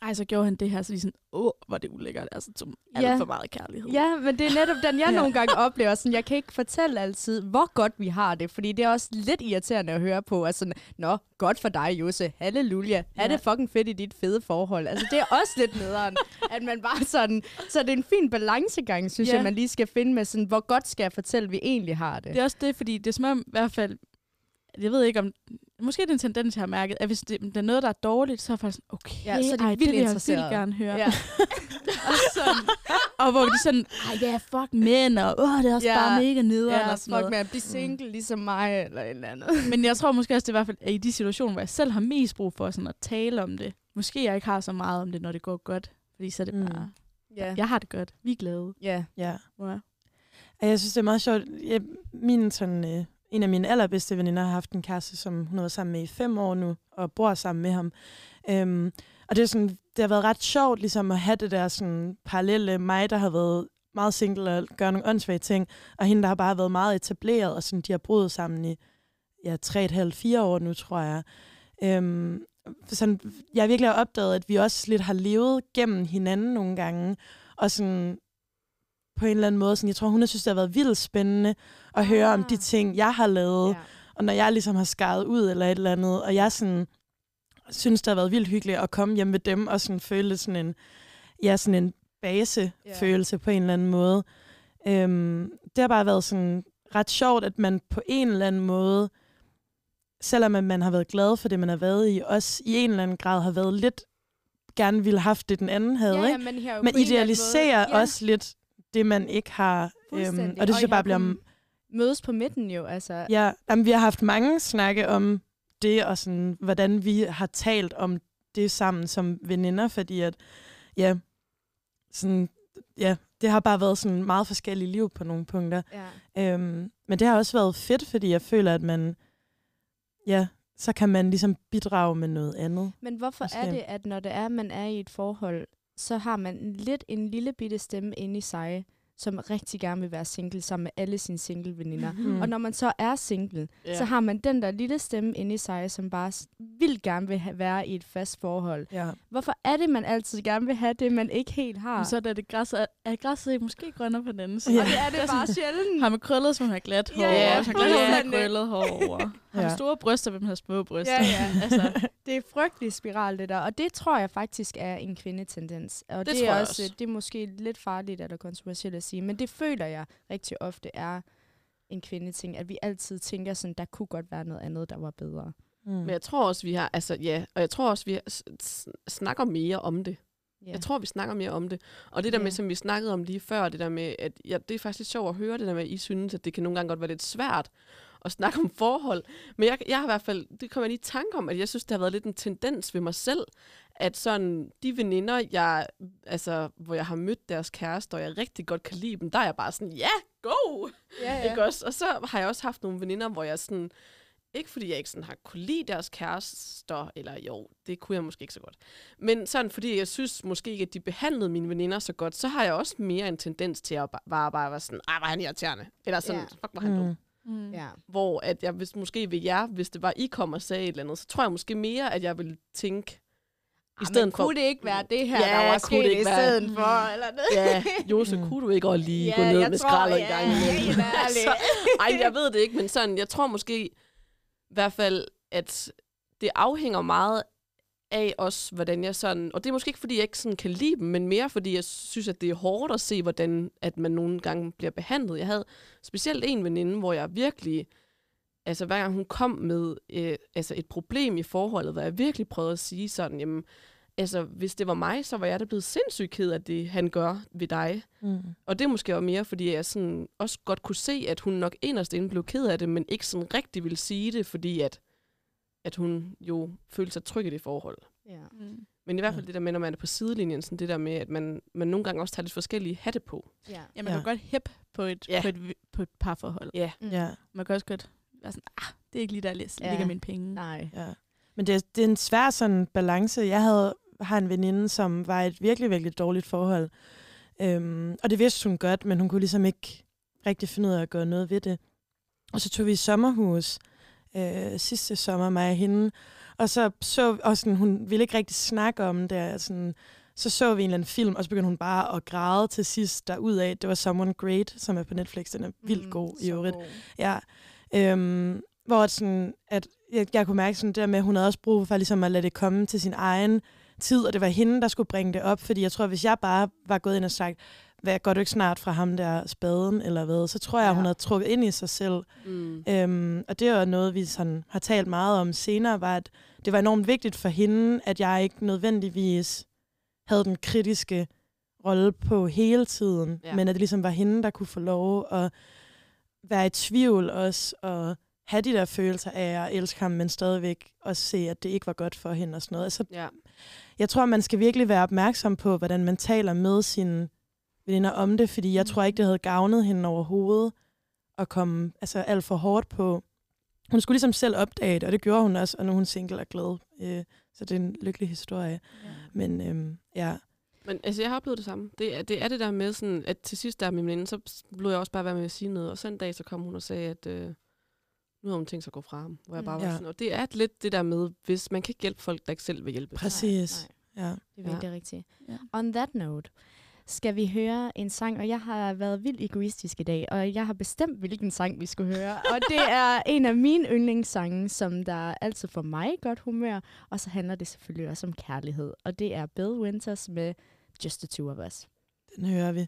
ej, så gjorde han det her, så de sådan, åh, var det ulækkert, altså som alt Ja. for meget kærlighed. Ja, men det er netop den, jeg Ja. nogle gange oplever. Sådan, jeg kan ikke fortælle altid, hvor godt vi har det, fordi det er også lidt irriterende at høre på. Altså, Nå, godt for dig, Jose. Halleluja. Ja. Er det fucking fedt i dit fede forhold? Altså, det er også lidt nederen, at man bare sådan... Så det er en fin balancegang, synes Ja. jeg, man lige skal finde med sådan, hvor godt skal jeg fortælle, vi egentlig har det. Det er også det, fordi det er som om, i hvert fald, jeg ved ikke om, måske er det en tendens, jeg har mærket, at hvis det, det er noget, der er dårligt, så er jeg faktisk sådan, okay, Ja, så er de ej, vildt det vil jeg vildt gerne høre. Ja. og, sådan, og hvor de sådan, ej, ja, fuck mænd, og åh, det er også Ja. bare mega nederen Ja, og sådan fuck noget. med at blive single, ligesom mig, eller et eller andet. Men jeg tror måske også, det er i hvert fald er i de situationer, hvor jeg selv har mest brug for sådan at tale om det. Måske jeg ikke har så meget om det, når det går godt. Fordi så er det Mm. bare, Ja. jeg har det godt, vi er glade. ja. Ja. Ja. Og Jeg synes, det er meget sjovt. Jeg, min, sådan, øh, en af mine allerbedste veninder har haft en kæreste, som hun har været sammen med i fem år nu, og bor sammen med ham. Øhm, og det, er sådan, det har været ret sjovt ligesom, at have det der sådan, parallelle mig, der har været meget single og gør nogle åndssvage ting, og hende, der har bare været meget etableret, og sådan, de har boet sammen i ja, tre et halvt, fire år nu, tror jeg. Øhm, sådan, jeg virkelig har opdaget, at vi også lidt har levet gennem hinanden nogle gange, og sådan på en eller anden måde, sådan, jeg tror, hun har synes, det har været vildt spændende at høre om de Ah. ting, jeg har lavet, ja. og når jeg ligesom har skaret ud eller et eller andet, og jeg sådan, synes, det har været vildt hyggeligt at komme hjem med dem, og sådan føle sådan en, ja, sådan en basefølelse på en eller anden måde. Øhm, det har bare været sådan ret sjovt, at man på en eller anden måde, selvom at man har været glad for det, man har været i, også i en eller anden grad har været lidt gerne ville have haft det, den anden havde. ja, ja, men, Man idealiserer ja. også lidt det, man ikke har. Øhm, og det synes jeg bare bliver... mødes på midten jo, altså. Ja, jamen, vi har haft mange snakke om det, og sådan, hvordan vi har talt om det sammen som veninder, fordi at, ja, sådan, ja, det har bare været sådan meget forskellige liv på nogle punkter. Ja. Øhm, men det har også været fedt, fordi jeg føler, at man, ja, så kan man ligesom bidrage med noget andet. Men hvorfor Måske. er det, at når det er, at man er i et forhold, så har man lidt en lille bitte stemme inde i sig, som rigtig gerne vil være single sammen med alle sine single-veninder. Mm. Og når man så er single, Ja. så har man den der lille stemme inde i sig, som bare vil gerne vil have, være i et fast forhold. Ja. Hvorfor er det, man altid gerne vil have det, man ikke helt har? Men så er det græsset, er græsset måske grønnere på den anden side. Ja. Og det er det bare sjældent. Har man krøllet, man have glat hår. Ja, Ja. Har glat hår, Fuldstændig. krøllet hår over. Har man store bryster, man have små bryster. Ja, ja. altså, Det er frygtelig spiral, det der. Og det tror jeg faktisk er en kvindetendens. Og Det det, tror er jeg også, også. det er måske lidt farligt eller kontroversielt at sige, men det føler jeg rigtig ofte er en kvindeting, at vi altid tænker sådan, der kunne godt være noget andet, der var bedre. Mm. Men jeg tror også, vi har, altså ja, og jeg tror også, vi har, snakker mere om det. Ja. Jeg tror, vi snakker mere om det. Og det der Ja. med, som vi snakkede om lige før, det der med, at ja, det er faktisk lidt sjovt at høre det der med, at I synes, at det kan nogle gange godt være lidt svært at snakke om forhold. Men jeg, jeg har i hvert fald, det kommer jeg lige i tanke om, at jeg synes, det har været lidt en tendens ved mig selv, at sådan de veninder, jeg, altså, hvor jeg har mødt deres kærester, og jeg rigtig godt kan lide dem, der er jeg bare sådan, ja, go! ja, Ja. Ikke også? Og så har jeg også haft nogle veninder, hvor jeg sådan, ikke fordi jeg ikke sådan har kunne lide deres kærester, eller jo, det kunne jeg måske ikke så godt. Men sådan, fordi jeg synes måske ikke, at de behandlede mine veninder så godt, så har jeg også mere en tendens til at ba- bare, bare være sådan, ah, var han irriterende. Eller sådan, Ja. fuck, var han dum. Mm. mm. Ja. Hvor at jeg, hvis, måske ved jer, hvis det var, I kom og sagde et eller andet, så tror jeg måske mere, at jeg ville tænke, i I stedet men for... kunne det ikke være det her, Ja, der var det sket ikke i være- stedet for? Eller noget? Ja, Jose, Mm. kunne du ikke også lige Ja, gå ned med tror, skralder ja, en gang helt ærligt. Ej, jeg ved det ikke, men sådan, jeg tror måske i hvert fald, at det afhænger meget af os, hvordan jeg sådan, og det er måske ikke, fordi jeg ikke sådan kan lide dem, men mere fordi jeg synes, at det er hårdt at se, hvordan at man nogle gange bliver behandlet. Jeg havde specielt en veninde, hvor jeg virkelig, altså hver gang hun kom med øh, altså et problem i forholdet, hvor jeg virkelig prøvede at sige sådan, jamen, altså hvis det var mig, så var jeg da blevet sindssygt ked af det, han gør ved dig. Mm. Og det måske også mere, fordi jeg sådan også godt kunne se, at hun nok inderst inde blev ked af det, men ikke sådan rigtig ville sige det, fordi at, at hun jo følte sig tryg i det forhold. Ja. Mm. Men i hvert fald Ja. det der med, når man er på sidelinjen, sådan det der med, at man, man nogle gange også tager lidt forskellige hatte på. Ja. Ja, man Ja. kan godt hæppe på et, Ja. på, et, på et parforhold. Ja. Mm. Ja. Man kan også godt være sådan, ah, det er ikke lige der, jeg Ja. ligger mine penge. Nej. Ja. Men det, er- det er en svær sådan balance. Jeg havde har en veninde, som var i et virkelig, virkelig dårligt forhold. Øhm, og det vidste hun godt, men hun kunne ligesom ikke rigtig finde ud af at gøre noget ved det. Og så tog vi i sommerhus øh, sidste sommer, mig og hende. Og så så, og sådan, hun ville ikke rigtig snakke om det. Sådan, så så vi en eller anden film, og så begyndte hun bare at græde til sidst derudad. Det var Someone Great, som er på Netflix. Den er vildt god i så øvrigt. god. Ja. Øhm, hvor at sådan, at jeg, jeg kunne mærke sådan der med, at hun havde også brug for ligesom at lade det komme til sin egen tid, og det var hende, der skulle bringe det op, fordi jeg tror, hvis jeg bare var gået ind og sagt, hvad går du ikke snart fra ham der spaden, eller hvad, så tror jeg, Ja. hun havde trukket ind i sig selv. Mm. Øhm, og det er noget, vi sådan har talt meget om senere, var, at det var enormt vigtigt for hende, at jeg ikke nødvendigvis havde den kritiske rolle på hele tiden, ja. men at det ligesom var hende, der kunne få lov at være i tvivl også, og have de der følelser af at elske ham, men stadigvæk også se, at det ikke var godt for hende og sådan noget. Altså, Ja. jeg tror, man skal virkelig være opmærksom på, hvordan man taler med sine veninder om det, fordi jeg tror ikke, det havde gavnet hende overhovedet at komme altså, alt for hårdt på. Hun skulle ligesom selv opdage det, og det gjorde hun også, og nu er hun single og glad. Øh, så det er en lykkelig historie. Ja. Men øhm, ja, Men altså, jeg har oplevet det samme. Det er det, er det der med, sådan, at til sidst der med min veninde, så blev jeg også bare være med at sige noget. Og så en dag, så kom hun og sagde, at øh, nu har hun tænkt sig at gå fra ham. Hvor jeg Mm. bare var Ja. sådan, og det er lidt det der med, hvis man kan ikke hjælpe folk, der ikke selv vil hjælpe. præcis. Nej, Ja. det er Ja. virkelig rigtigt. Ja. On that note, skal vi høre en sang, og jeg har været vildt egoistisk i dag, og jeg har bestemt, hvilken sang vi skulle høre. Og det er en af mine yndlingssange, som der altid får mig godt humør, og så handler det selvfølgelig også om kærlighed. Og det er Bill Winters med Just the Two of Us. Den hører vi.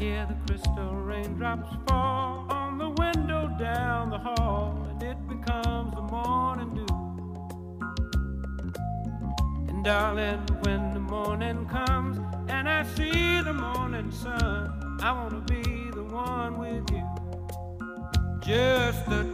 Hear the crystal raindrops fall on the window down the hall, and it becomes the morning dew. And darling, when the morning comes and I see the morning sun, I want to be the one with you. Just the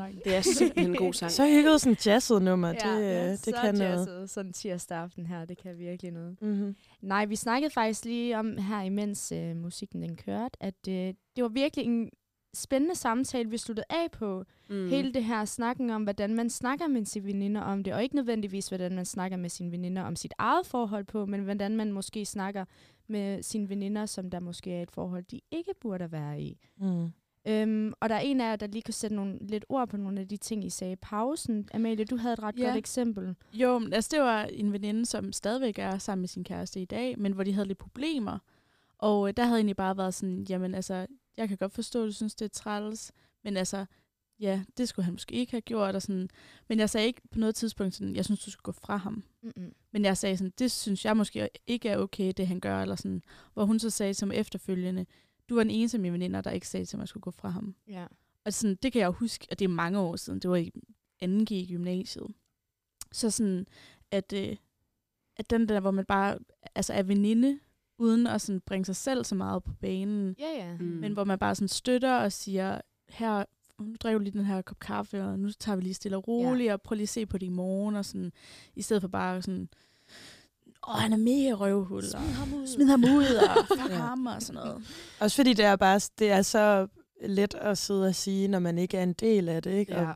sang. Det er simpelthen en god sang. Så hygget sådan jazzet nummer. Ja, det, ja, øh, det så kan noget. jazzet, sådan tirsdag aften her, det kan virkelig noget. Mm-hmm. Nej, vi snakkede faktisk lige om her, imens øh, musikken den kørte, at øh, det var virkelig en spændende samtale, vi sluttede af på. Mm. Hele det her snakken om, hvordan man snakker med sine veninder om det, og ikke nødvendigvis, hvordan man snakker med sine veninder om sit eget forhold på, men hvordan man måske snakker med sine veninder, som der måske er et forhold, de ikke burde være i. Mm. Øhm, og der er en af jer, der lige kan sætte nogle, lidt ord på nogle af de ting, I sagde i pausen. Amalie, du havde et ret Ja. godt eksempel. Jo, men altså det var en veninde, som stadigvæk er sammen med sin kæreste i dag, men hvor de havde lidt problemer. Og øh, der havde egentlig bare været sådan, jamen altså, jeg kan godt forstå, at du synes, det er træls, men altså, ja, det skulle han måske ikke have gjort. Og sådan. Men jeg sagde ikke på noget tidspunkt sådan, jeg synes, du skulle gå fra ham. Mm-mm. Men jeg sagde sådan, det synes jeg måske ikke er okay, det han gør, eller sådan. Hvor hun så sagde som efterfølgende, du var den eneste af mine veninder, der ikke sagde til mig, at jeg skulle gå fra ham. Ja. Og sådan, det kan jeg jo huske, og det er mange år siden, det var i 2G i gymnasiet. Så sådan, at, øh, at den der, hvor man bare altså er veninde, uden at sådan bringe sig selv så meget på banen, Ja, ja. Mm. men hvor man bare sådan støtter og siger, her, nu drikker du lige den her kop kaffe, og nu tager vi lige stille og roligt, ja. og prøv lige at se på det i morgen, og sådan, i stedet for bare sådan, åh, han er mega røvhul, Smid og ham ud. smid ham ud, og fuck Ja. ham, og sådan noget. Også fordi det er bare det er så let at sidde og sige, når man ikke er en del af det. Ikke? Ja.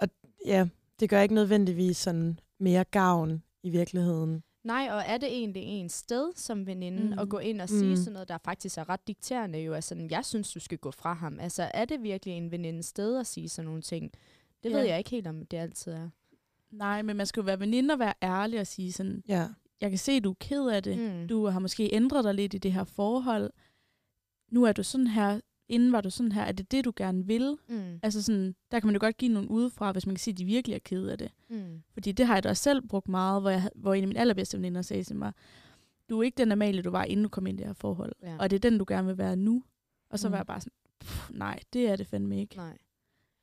Og, ja, det gør ikke nødvendigvis sådan mere gavn i virkeligheden. Nej, og er det egentlig en sted som veninde Mm. mm. at gå ind og Mm. sige sådan noget, der faktisk er ret dikterende jo, altså sådan, jeg synes, du skal gå fra ham. Altså, er det virkelig en veninde sted at sige sådan nogle ting? Det Ja. ved jeg ikke helt, om det altid er. Nej, men man skal jo være veninde og være ærlig og sige sådan, Ja. jeg kan se, at du er ked af det. Mm. Du har måske ændret dig lidt i det her forhold. Nu er du sådan her. Inden var du sådan her. Er det det, du gerne vil? Mm. Altså sådan, der kan man jo godt give nogen udefra, hvis man kan sige, at de virkelig er ked af det. Mm. Fordi det har jeg da også selv brugt meget, hvor, jeg, hvor en af mine allerbedste veninder sagde til mig, du er ikke den Amalie, du var, inden du kom ind i det her forhold. Ja. Og det er den, du gerne vil være nu. Og så Mm. var jeg bare sådan, "Pff, nej, det er det fandme ikke. Nej.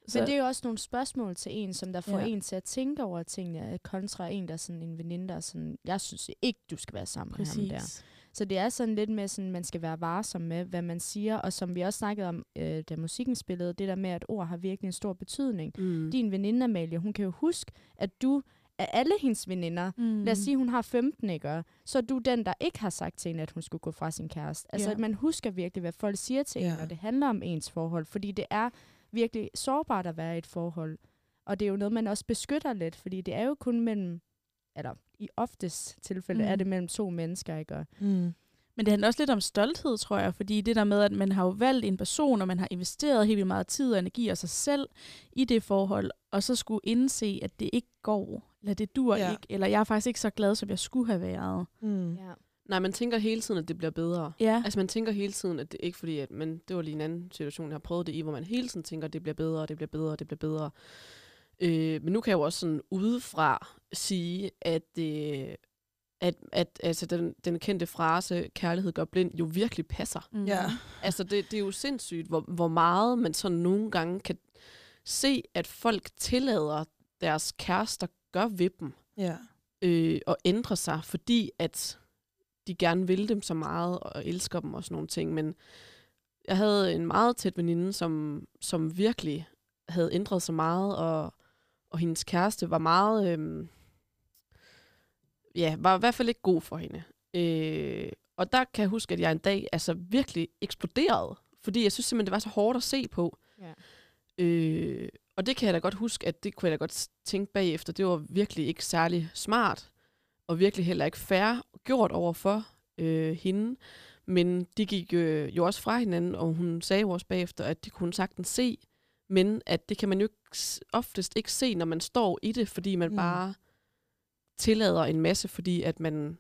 Så, Men det er jo også nogle spørgsmål til en, som der får Ja. en til at tænke over tingene, kontra en, der er sådan en veninde, der er sådan, jeg synes ikke, du skal være sammen med ham der. præcis. Så det er sådan lidt med, sådan, man skal være varsom med, hvad man siger, og som vi også snakkede om, øh, da musikken spillede, det der med, at ord har virkelig en stor betydning. Mm. Din veninde Amalie, hun kan jo huske, at du af alle hendes veninder, Mm. mm. lad os sige, hun har 15, ikke? Så er du den, der ikke har sagt til hende, at hun skulle gå fra sin kæreste. Altså, Ja. at man husker virkelig, hvad folk siger til. Ja. en, når det handler om ens forhold, fordi det er virkelig sårbart at være i et forhold. Og det er jo noget, man også beskytter lidt, fordi det er jo kun mellem, eller i oftest tilfælde, Mm. er det mellem to mennesker, ikke? Og Mm. Men det handler også lidt om stolthed, tror jeg, fordi det der med, at man har jo valgt en person, og man har investeret helt vildt meget tid og energi og sig selv i det forhold, og så skulle indse, at det ikke går, eller det dur ja. ikke, eller jeg er faktisk ikke så glad, som jeg skulle have været. Mm. ja. Nej, man tænker hele tiden, at det bliver bedre. Ja, Altså man tænker hele tiden, at det ikke fordi, at men det var lige en anden situation, jeg har prøvet det i, hvor man hele tiden tænker, at det bliver bedre, det bliver bedre, det bliver bedre. Øh, men nu kan jeg jo også sådan udefra sige, at, øh, at, at altså den, den kendte frase, kærlighed gør blind, jo virkelig passer. mm. Ja. Altså det, det er jo sindssygt, hvor, hvor meget man sådan nogle gange kan se, at folk tillader deres kærester gør ved dem Ja. øh, og ændre sig, fordi at de gerne vil dem så meget og elsker dem og sådan nogle ting. Men jeg havde en meget tæt veninde, som, som virkelig havde ændret sig meget, og, og hendes kæreste var meget, øh, ja, var i hvert fald ikke god for hende. Øh, og der kan jeg huske, at jeg en dag altså virkelig eksploderede, fordi jeg synes simpelthen, det var så hårdt at se på. Ja. Øh, og det kan jeg da godt huske, at det kunne jeg da godt tænke bagefter. Det var virkelig ikke særlig smart, og virkelig heller ikke fair gjort over for øh, hende. Men de gik øh, jo også fra hinanden, og hun sagde jo også bagefter, at det kunne hun sagtens se, men at det kan man jo ikke, oftest ikke se, når man står i det, fordi man Mm. bare tillader en masse, fordi at man,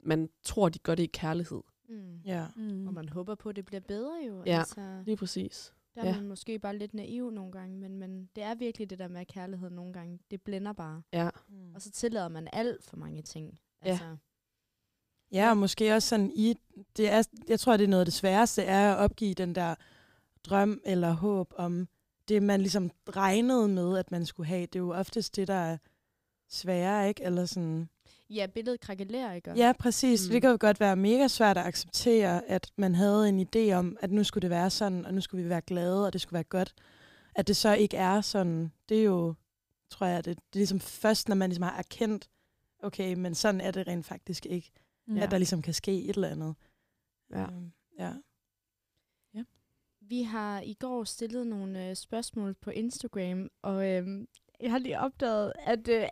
man tror, de gør det i kærlighed. Mm. Ja. Mm. Og man håber på, at det bliver bedre jo. Ja. Altså, Lige præcis. der er ja. man måske bare lidt naiv nogle gange, men, men det er virkelig det der med kærlighed nogle gange. Det blænder bare. Ja. Mm. Og så tillader man alt for mange ting. Altså, Ja, og måske også sådan i, det er, jeg tror, det er noget af det sværeste, er at opgive den der drøm eller håb om det, man ligesom regnede med, at man skulle have. Det er jo oftest det, der er sværere, ikke? Eller sådan. ja, billedet krakelerer, ikke? Ja, præcis. Mm. Det kan jo godt være mega svært at acceptere, at man havde en idé om, at nu skulle det være sådan, og nu skulle vi være glade, og det skulle være godt. at det så ikke er sådan, det er jo, tror jeg, det, det er ligesom først, når man ligesom har erkendt, okay, men sådan er det rent faktisk ikke. Ja. At der ligesom kan ske et eller andet. Ja. Øhm, ja. Vi har i går stillet nogle øh, spørgsmål på Instagram, og øh, jeg har lige opdaget, at øh,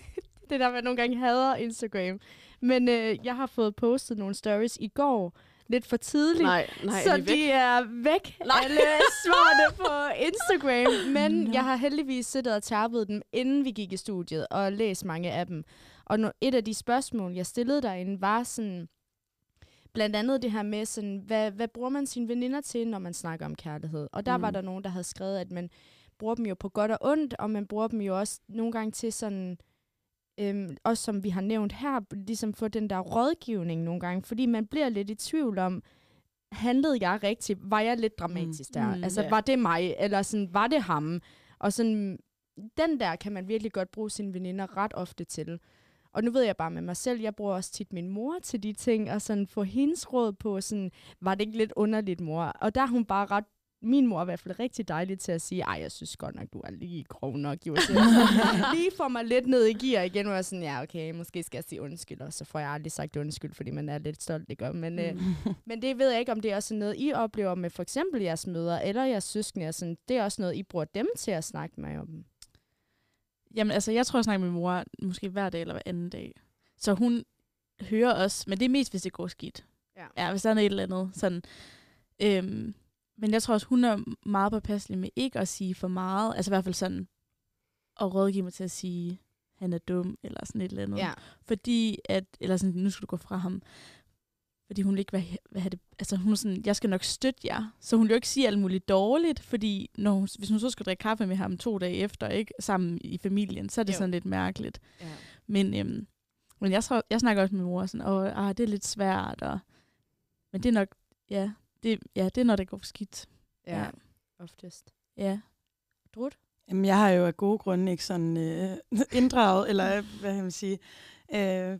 det der, man nogle gange hader Instagram. Men øh, jeg har fået postet nogle stories i går, lidt for tidligt. Nej, nej, så er de væk? de er væk, Nej. alle svarene på Instagram. Men jeg har heldigvis siddet og tærpet dem, inden vi gik i studiet, og læst mange af dem. Og no- et af de spørgsmål, jeg stillede derinde, var sådan, blandt andet det her med, sådan, hvad, hvad bruger man sine veninder til, når man snakker om kærlighed? Og der mm. var Mm. der nogen, der havde skrevet, at man bruger dem jo på godt og ondt, og man bruger dem jo også nogle gange til sådan, øhm, også som vi har nævnt her, ligesom få den der rådgivning nogle gange, fordi man bliver lidt i tvivl om, handlede jeg rigtigt? Var jeg lidt dramatisk der? Mm, altså, ja. var det mig? Eller sådan, var det ham? Og sådan, den der kan man virkelig godt bruge sine veninder ret ofte til. Og nu ved jeg bare med mig selv, jeg bruger også tit min mor til de ting, og sådan få hendes råd på, sådan, var det ikke lidt underligt, mor? Og der er hun bare ret, min mor er i hvert fald rigtig dejlig til at sige, ej, jeg synes godt nok, du er lige grov nok, jo. Lige får mig lidt ned i gear igen, og jeg sådan, ja, okay, måske skal jeg sige undskyld, og så får jeg aldrig sagt undskyld, fordi man er lidt stolt, ikke? Men, øh, men det ved jeg ikke, om det er også noget, I oplever med for eksempel jeres mødre, eller jeres søskende, sådan, det er også noget, I bruger dem til at snakke med om. Jamen, altså, jeg tror, jeg snakker med min mor måske hver dag eller hver anden dag. Så hun hører os, men det er mest, hvis det går skidt. Ja. ja hvis der er noget et eller andet. Sådan. Øhm, men jeg tror også, hun er meget påpasselig med ikke at sige for meget. Altså i hvert fald sådan, at rådgive mig til at sige, han er dum, eller sådan et eller andet. Ja. Fordi at, eller sådan, nu skal du gå fra ham. Fordi hun vil ikke være, hvad det, altså hun er sådan, jeg skal nok støtte jer. Så hun vil jo ikke sige alt muligt dårligt, fordi når hun, hvis hun så skal drikke kaffe med ham to dage efter, ikke sammen i familien, så er det Jo. sådan lidt mærkeligt. Ja. Men, øhm, men jeg, tror, jeg snakker også med mor sådan, åh, ah, det er lidt svært, og, men det er nok, ja, det, ja, det er når det går for skidt. Ja, Ja. oftest. Ja. Drut? Jamen, jeg har jo af gode grunde ikke sådan øh, inddraget, eller hvad kan man sige. Øh,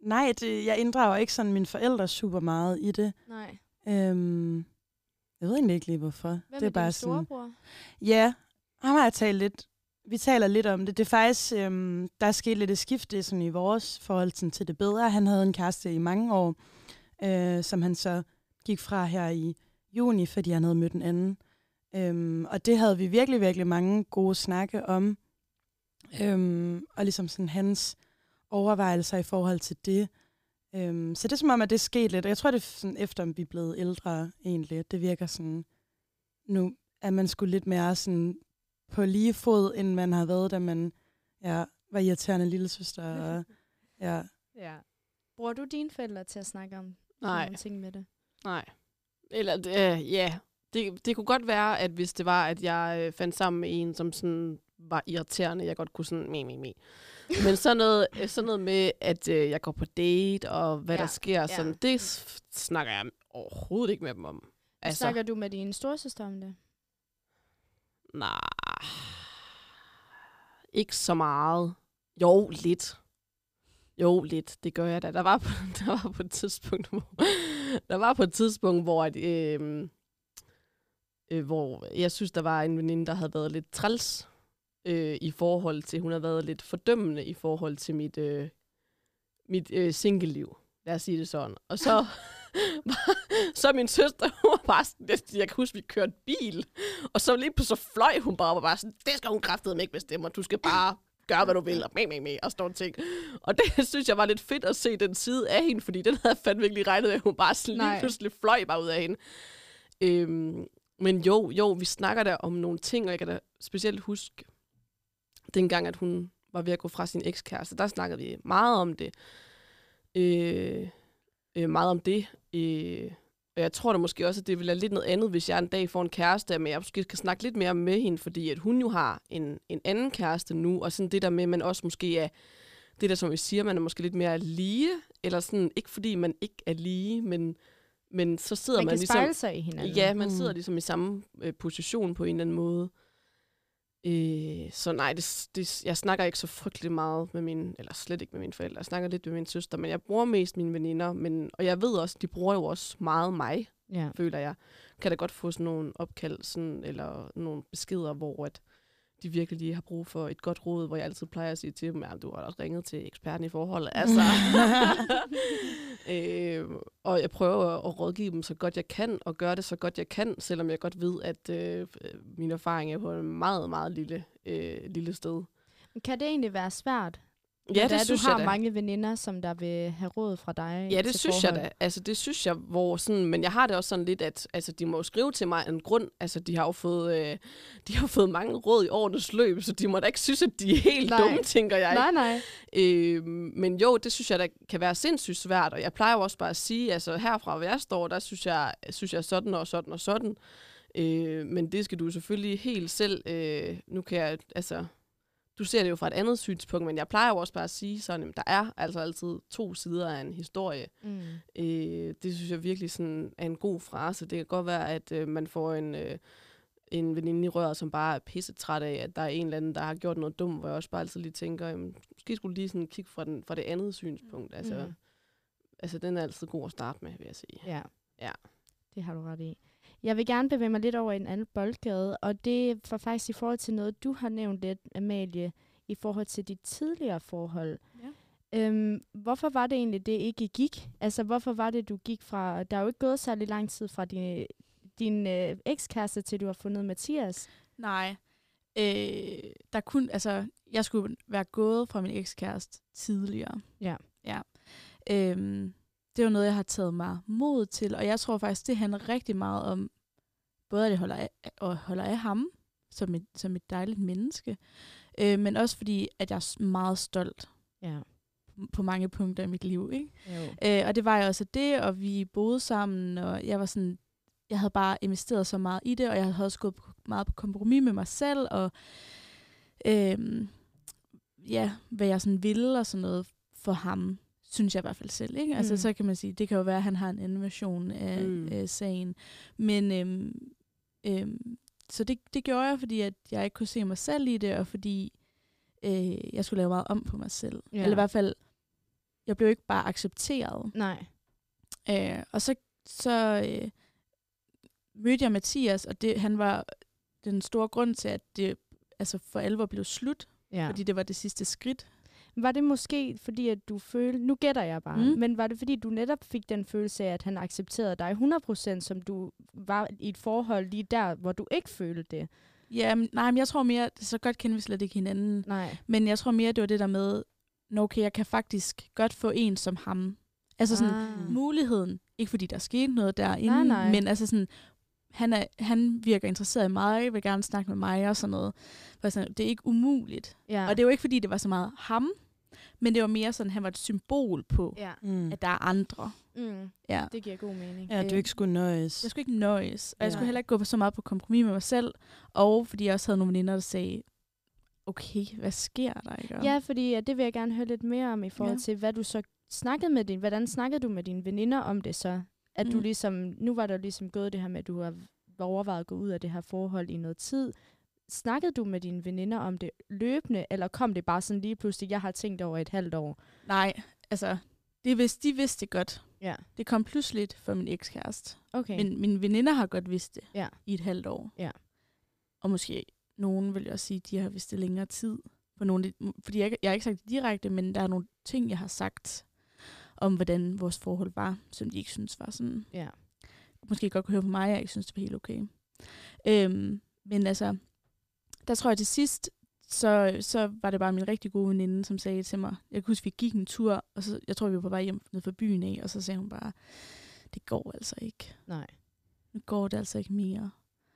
nej, det, jeg inddrager ikke sådan mine forældre super meget i det. Nej. Øhm, jeg ved egentlig ikke lige, hvorfor. Hvad det er bare sådan, storebror? Ja, ham har jeg talt lidt. Vi taler lidt om det. Det er faktisk, øhm, der er sket lidt et skifte sådan i vores forhold sådan, til det bedre. Han havde en kæreste i mange år, øh, som han så gik fra her i juni, fordi han havde mødt en anden. Øhm, og det havde vi virkelig, virkelig mange gode snakke om. Øhm, og ligesom sådan hans overvejelser i forhold til det. Øhm, så det er som om, at det skete lidt. Og jeg tror, det er sådan, efter vi er blevet ældre egentlig. Det virker sådan, nu er man sgu lidt mere sådan på lige fod, end man har været, da man ja, var irriterende lille søster. Og, ja. Ja. Bruger du dine forældre til at snakke om Nej. nogle ting med det? Nej. Eller, øh, ja. Det, det kunne godt være, at hvis det var, at jeg øh, fandt sammen med en, som sådan var irriterende, jeg godt kunne sådan, me, me, me. Men sådan noget, øh, sådan noget med, at øh, jeg går på date, og hvad Ja, der sker, ja. sådan, det snakker jeg overhovedet ikke med dem om. Altså. Snakker du med din storesøster om det? Nej. Ikke så meget. Jo, lidt. Jo, lidt. Det gør jeg da. Der var på, der var på et tidspunkt, hvor, der var på et tidspunkt, hvor, at, øh, øh, hvor jeg synes, der var en veninde, der havde været lidt træls øh, i forhold til, hun havde været lidt fordømmende i forhold til mit, øh, mit øh, single-liv. Lad os sige det sådan. Og så, så min søster, hun var bare sådan, lidt- jeg kan huske, vi kørte bil, og så lige pludselig så fløj hun bare, og var bare sådan, det skal hun kraftedeme ikke bestemme, og du skal bare gøre, hvad du vil, og med, med, med, og sådan nogle ting. Og det synes jeg var lidt fedt at se den side af hende, fordi den havde jeg fandme ikke lige regnet med, at hun bare sådan lige pludselig fløj bare ud af hende. Øhm, men jo, jo, vi snakker der om nogle ting, og jeg kan da specielt huske, dengang, at hun var ved at gå fra sin ekskæreste, der snakkede vi meget om det. Øh, øh, meget om det. Øh, og jeg tror da måske også, at det ville være lidt noget andet, hvis jeg en dag får en kæreste, men jeg måske skal snakke lidt mere med hende, fordi at hun jo har en, en anden kæreste nu, og sådan det der med, at man også måske er, det der som vi siger, man er måske lidt mere lige, eller sådan, ikke fordi man ikke er lige, men, men så sidder Man man, kan ligesom... sig i hinanden. Ja, man Mm. sidder ligesom i samme øh, position på en eller anden måde. Øh, så nej, det, det, jeg snakker ikke så frygtelig meget med mine, eller slet ikke med mine forældre. Jeg snakker lidt med min søster, men jeg bruger mest mine veninder. Men, og jeg ved også, de bruger jo også meget mig. Ja. føler jeg. Kan da godt få sådan nogle opkald, sådan, eller nogle beskeder, hvor at de virkelig lige har brug for et godt råd, hvor jeg altid plejer at sige til dem, at du har også ringet til eksperten i forhold. Altså. øh, og jeg prøver at rådgive dem så godt jeg kan, og gøre det så godt jeg kan, selvom jeg godt ved, at øh, min erfaring er på en meget, meget lille, øh, lille sted. Kan det egentlig være svært? Ja, Når det er, synes du har jeg da. mange veninder, som der vil have råd fra dig. Ja, det synes forhold. jeg da. Altså, det synes jeg, hvor sådan, men jeg har det også sådan lidt, at altså, de må jo skrive til mig en grund. Altså, de har jo fået, øh, de har fået mange råd i årenes løb, så de må da ikke synes, at de er helt Nej. dumme, tænker jeg. Nej, nej. Øh, men jo, det synes jeg, der kan være sindssygt svært, og jeg plejer jo også bare at sige, altså herfra, hvor jeg står, der synes jeg, synes jeg sådan og sådan og sådan. Øh, men det skal du selvfølgelig helt selv, øh, nu kan jeg, altså, du ser det jo fra et andet synspunkt, men jeg plejer jo også bare at sige sådan, at der er altså altid to sider af en historie. Mm. Øh, det synes jeg virkelig sådan er en god frase. Det kan godt være, at øh, man får en, øh, en veninde i røret, som bare er pisse træt af, at der er en eller anden, der har gjort noget dumt, hvor jeg også bare altid lige tænker, jamen, måske skulle lige sådan kigge fra, den, fra det andet synspunkt. Altså, mm. altså, den er altid god at starte med, vil jeg sige. Ja. Ja. Det har du ret i. Jeg vil gerne bevæge mig lidt over i en anden boldgade, og det var faktisk i forhold til noget, du har nævnt lidt, Amalie, i forhold til dit tidligere forhold. Ja. Øhm, hvorfor var det egentlig, det ikke gik? Altså, hvorfor var det, du gik fra... Der er jo ikke gået særlig lang tid fra din, din øh, ekskæreste, til du har fundet Mathias. Nej. Øh, der kun, altså, jeg skulle være gået fra min ekskæreste tidligere. Ja. Ja. Øhm, det er jo noget, jeg har taget mig mod til, og jeg tror faktisk, det handler rigtig meget om, både at jeg holder af, og holder af ham, som et, som et dejligt menneske, øh, men også fordi, at jeg er meget stolt Ja. på mange punkter i mit liv. Ikke? Jo. Øh, og det var jeg også af det, og vi boede sammen, og jeg var sådan, jeg havde bare investeret så meget i det, og jeg havde også gået meget på kompromis med mig selv, og øhm, ja, hvad jeg sådan ville og sådan noget for ham, synes jeg i hvert fald selv. Ikke? Altså, Mm. så kan man sige, det kan jo være, at han har en anden version af Mm. øh, sagen. Men øhm, øhm, så det, det gjorde jeg, fordi at jeg ikke kunne se mig selv i det, og fordi øh, jeg skulle lave meget om på mig selv. Ja. Eller i hvert fald, jeg blev ikke bare accepteret. Nej. Øh, og så, så øh, mødte jeg Mathias, og det, han var den store grund til, at det altså for alvor blev slut, Ja. fordi det var det sidste skridt. Var det måske fordi, at du følte, nu gætter jeg bare, mm. Men var det fordi, du netop fik den følelse af, at han accepterede dig 100%, som du var i et forhold lige der, hvor du ikke følte det? Ja, men, nej, men jeg tror mere, så godt kender vi slet ikke hinanden, Nej. men jeg tror mere, det var det der med, nå okay, jeg kan faktisk godt få en som ham. Altså sådan, Ah. muligheden, ikke fordi der skete noget derinde, Nej, nej. men altså sådan, han, er, han virker interesseret i mig, vil gerne snakke med mig og sådan noget. For sådan, det er ikke umuligt. Ja. Og det er jo ikke, fordi det var så meget ham, men det var mere sådan, han var et symbol på, ja. Mm. at der er andre. Mm. Ja. Det giver god mening. Ja, du ikke skulle nøjes. Jeg skulle ikke nøjes, og jeg Ja. skulle heller ikke gå så meget på kompromis med mig selv, og fordi jeg også havde nogle veninder, der sagde, okay, hvad sker der? Ikke? Ja, fordi ja, det vil jeg gerne høre lidt mere om i forhold Ja. til, hvad du så snakkede med din, hvordan snakkede du med dine veninder om det så? At mm. du ligesom, nu var der ligesom gået det her med, at du har overvejet at gå ud af det her forhold i noget tid. Snakkede du med dine veninder om det løbende, eller kom det bare sådan lige pludselig, jeg har tænkt over et halvt år? Nej, altså, det vidste, de vidste det godt. Ja. Det kom pludseligt for min ekskæreste. Okay. Men mine veninder har godt vidst det Ja. i et halvt år. Ja. Og måske nogen vil jeg også sige, de har vidst det længere tid. På nogle, fordi jeg, jeg har ikke sagt det direkte, men der er nogle ting, jeg har sagt om, hvordan vores forhold var, som de ikke synes var sådan ja. måske godt kunne høre på mig, jeg ikke synes, det var helt okay. Øhm, men altså, der tror jeg til sidst, så, så var det bare min rigtig gode veninde, som sagde til mig, jeg kan huske, vi gik en tur, og så, jeg tror, vi var på vej hjem ned fra byen af, og så sagde hun bare, det går altså ikke. Nej. Nu går det altså ikke mere.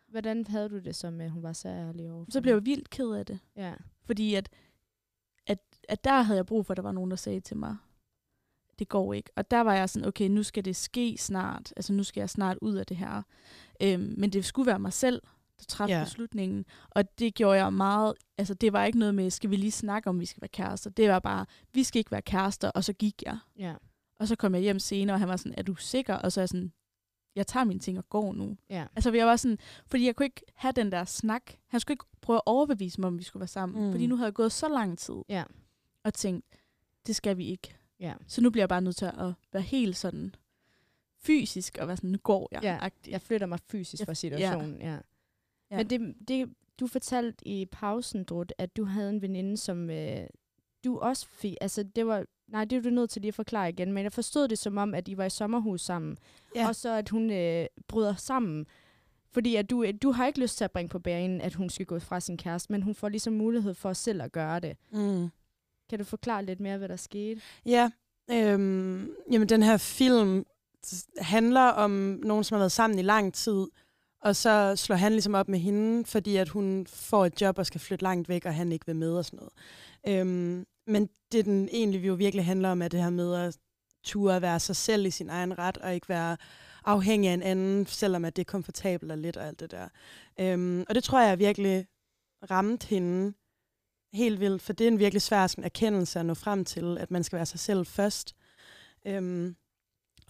Hvordan havde du det så med, at hun var så ærlig over? Så blev jeg vildt ked af det, Ja. fordi at, at, at der havde jeg brug for, at der var nogen, der sagde til mig, det går ikke. Og der var jeg sådan, okay, nu skal det ske snart. Altså nu skal jeg snart ud af det her. Øhm, men det skulle være mig selv, der træffede Ja. beslutningen. Og det gjorde jeg meget, altså det var ikke noget med, skal vi lige snakke om, vi skal være kærester. Det var bare, vi skal ikke være kærester, og så gik jeg. Ja. Og så kom jeg hjem senere, og han var sådan, er du sikker? Og så er jeg sådan, jeg tager mine ting og går nu. Ja. Altså jeg var sådan, fordi jeg kunne ikke have den der snak. Han skulle ikke prøve at overbevise mig, om vi skulle være sammen. Mm. Fordi nu havde jeg gået så lang tid. Ja. Og tænkt, det skal vi ikke. Ja. Så nu bliver jeg bare nødt til at være helt sådan fysisk og være sådan, nu går jeg. Ja. Jeg flytter mig fysisk Jeg- fra situationen, ja. Ja. Men det, det, du fortalte i pausen, Drut, at du havde en veninde, som øh, du også fik... Altså, det var... Nej, det er du nødt til lige at forklare igen, men jeg forstod det som om, at I var i sommerhus sammen. Ja. Og så at hun øh, bryder sammen. Fordi at du, du har ikke lyst til at bringe på banen, at hun skal gå fra sin kæreste, men hun får ligesom mulighed for selv at gøre det. Mm. Kan du forklare lidt mere, hvad der skete? Ja, øhm, jamen den her film handler om nogen, som har været sammen i lang tid, og så slår han ligesom op med hende, fordi at hun får et job og skal flytte langt væk, og han ikke vil med og sådan noget. Øhm, men det den egentlig jo virkelig handler om, er det her med at ture at være sig selv i sin egen ret, og ikke være afhængig af en anden, selvom at det er komfortabelt og lidt og alt det der. Øhm, og det tror jeg virkelig ramte hende helt vildt, for det er en virkelig svær sådan, erkendelse at nå frem til, at man skal være sig selv først. Øhm,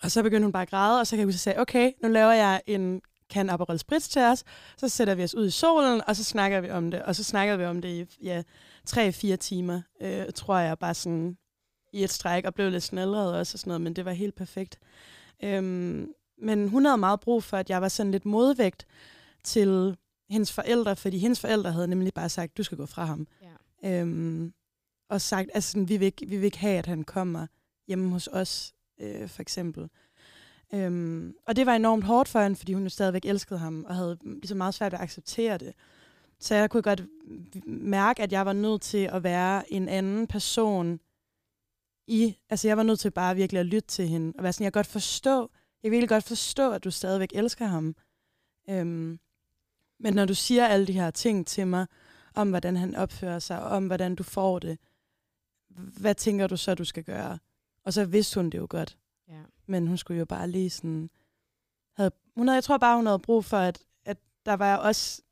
og så begyndte hun bare at græde, og så kan jeg huske, at jeg sagde, okay, nu laver jeg en kan Aperol Spritz til os, så sætter vi os ud i solen, og så snakker vi om det. Og så snakker vi om det i ja, 3-4 timer, øh, tror jeg, bare sådan i et stræk, og blev lidt allerede også og sådan noget, men det var helt perfekt. Øhm, men hun havde meget brug for, at jeg var sådan lidt modvægt til hendes forældre, fordi hendes forældre havde nemlig bare sagt, du skal gå fra ham. Ja. Øhm, og sagt, altså sådan, vi, vil ikke, vi vil ikke have, at han kommer hjemme hos os, øh, for eksempel. Øhm, og det var enormt hårdt for hende, fordi hun jo stadigvæk elskede ham, og havde ligesom meget svært ved at acceptere det. Så jeg kunne godt mærke, at jeg var nødt til at være en anden person i, altså jeg var nødt til bare virkelig at lytte til hende, og være sådan, jeg kan godt forstå, jeg kan virkelig godt forstå, at du stadigvæk elsker ham. Øhm, men når du siger alle de her ting til mig, om hvordan han opfører sig, og om hvordan du får det, hvad tænker du så, du skal gøre? Og så vidste hun det jo godt. Men hun skulle jo bare lige sådan... Havde, hun havde, jeg tror bare, hun havde brug for, at, at der var også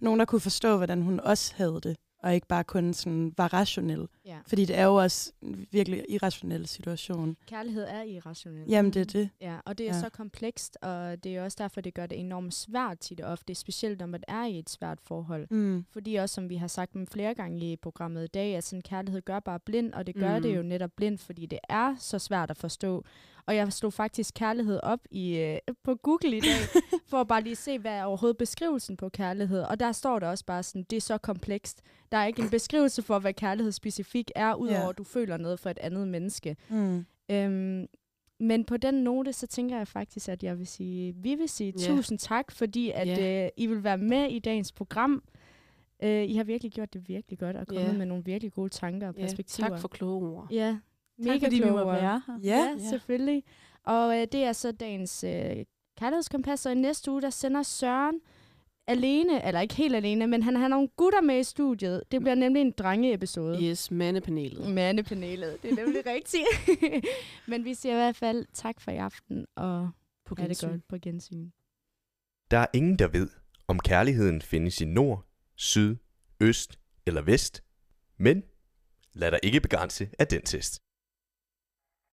nogen, der kunne forstå, hvordan hun også havde det, og ikke bare kun sådan var rationel. Ja. Fordi det er jo også en virkelig irrationel situation. Kærlighed er irrationel. Jamen, det er det. Ja, og det er Ja. så komplekst, og det er også derfor, det gør det enormt svært tit og ofte, specielt når man er i et svært forhold. Mm. Fordi også, som vi har sagt dem flere gange i programmet i dag, at sådan kærlighed gør bare blind, og det gør mm. det jo netop blind, fordi det er så svært at forstå. Og jeg slog faktisk kærlighed op i øh, på Google i dag, for at bare lige se, hvad er overhovedet beskrivelsen på kærlighed. Og der står der også bare sådan, det er så komplekst. Der er ikke en beskrivelse for, hvad kærlighed specifikt er, udover Ja. at du føler noget for et andet menneske. Mm. Øhm, men på den note, så tænker jeg faktisk, at jeg vil sige, vi vil sige Ja. tusind tak, fordi at Ja. øh, I vil være med i dagens program. Øh, I har virkelig gjort det virkelig godt, og kommet Ja. med nogle virkelig gode tanker og perspektiver. tak for kloge ord. Ja, Tak mega fordi vi må være her. Ja. Ja, selvfølgelig. Og øh, det er så dagens øh, kærlighedskompas, og i næste uge, der sender Søren alene, eller ikke helt alene, men han har nogle gutter med i studiet. Det bliver nemlig en drengeepisode. Yes, mandepanelet. Mandepanelet, det er nemlig rigtigt. men vi siger i hvert fald tak for i aften, og På ha' det gensyn. godt på gensyn. Der er ingen, der ved, om kærligheden findes i nord, syd, øst eller vest. Men lad dig ikke begrænse af den test.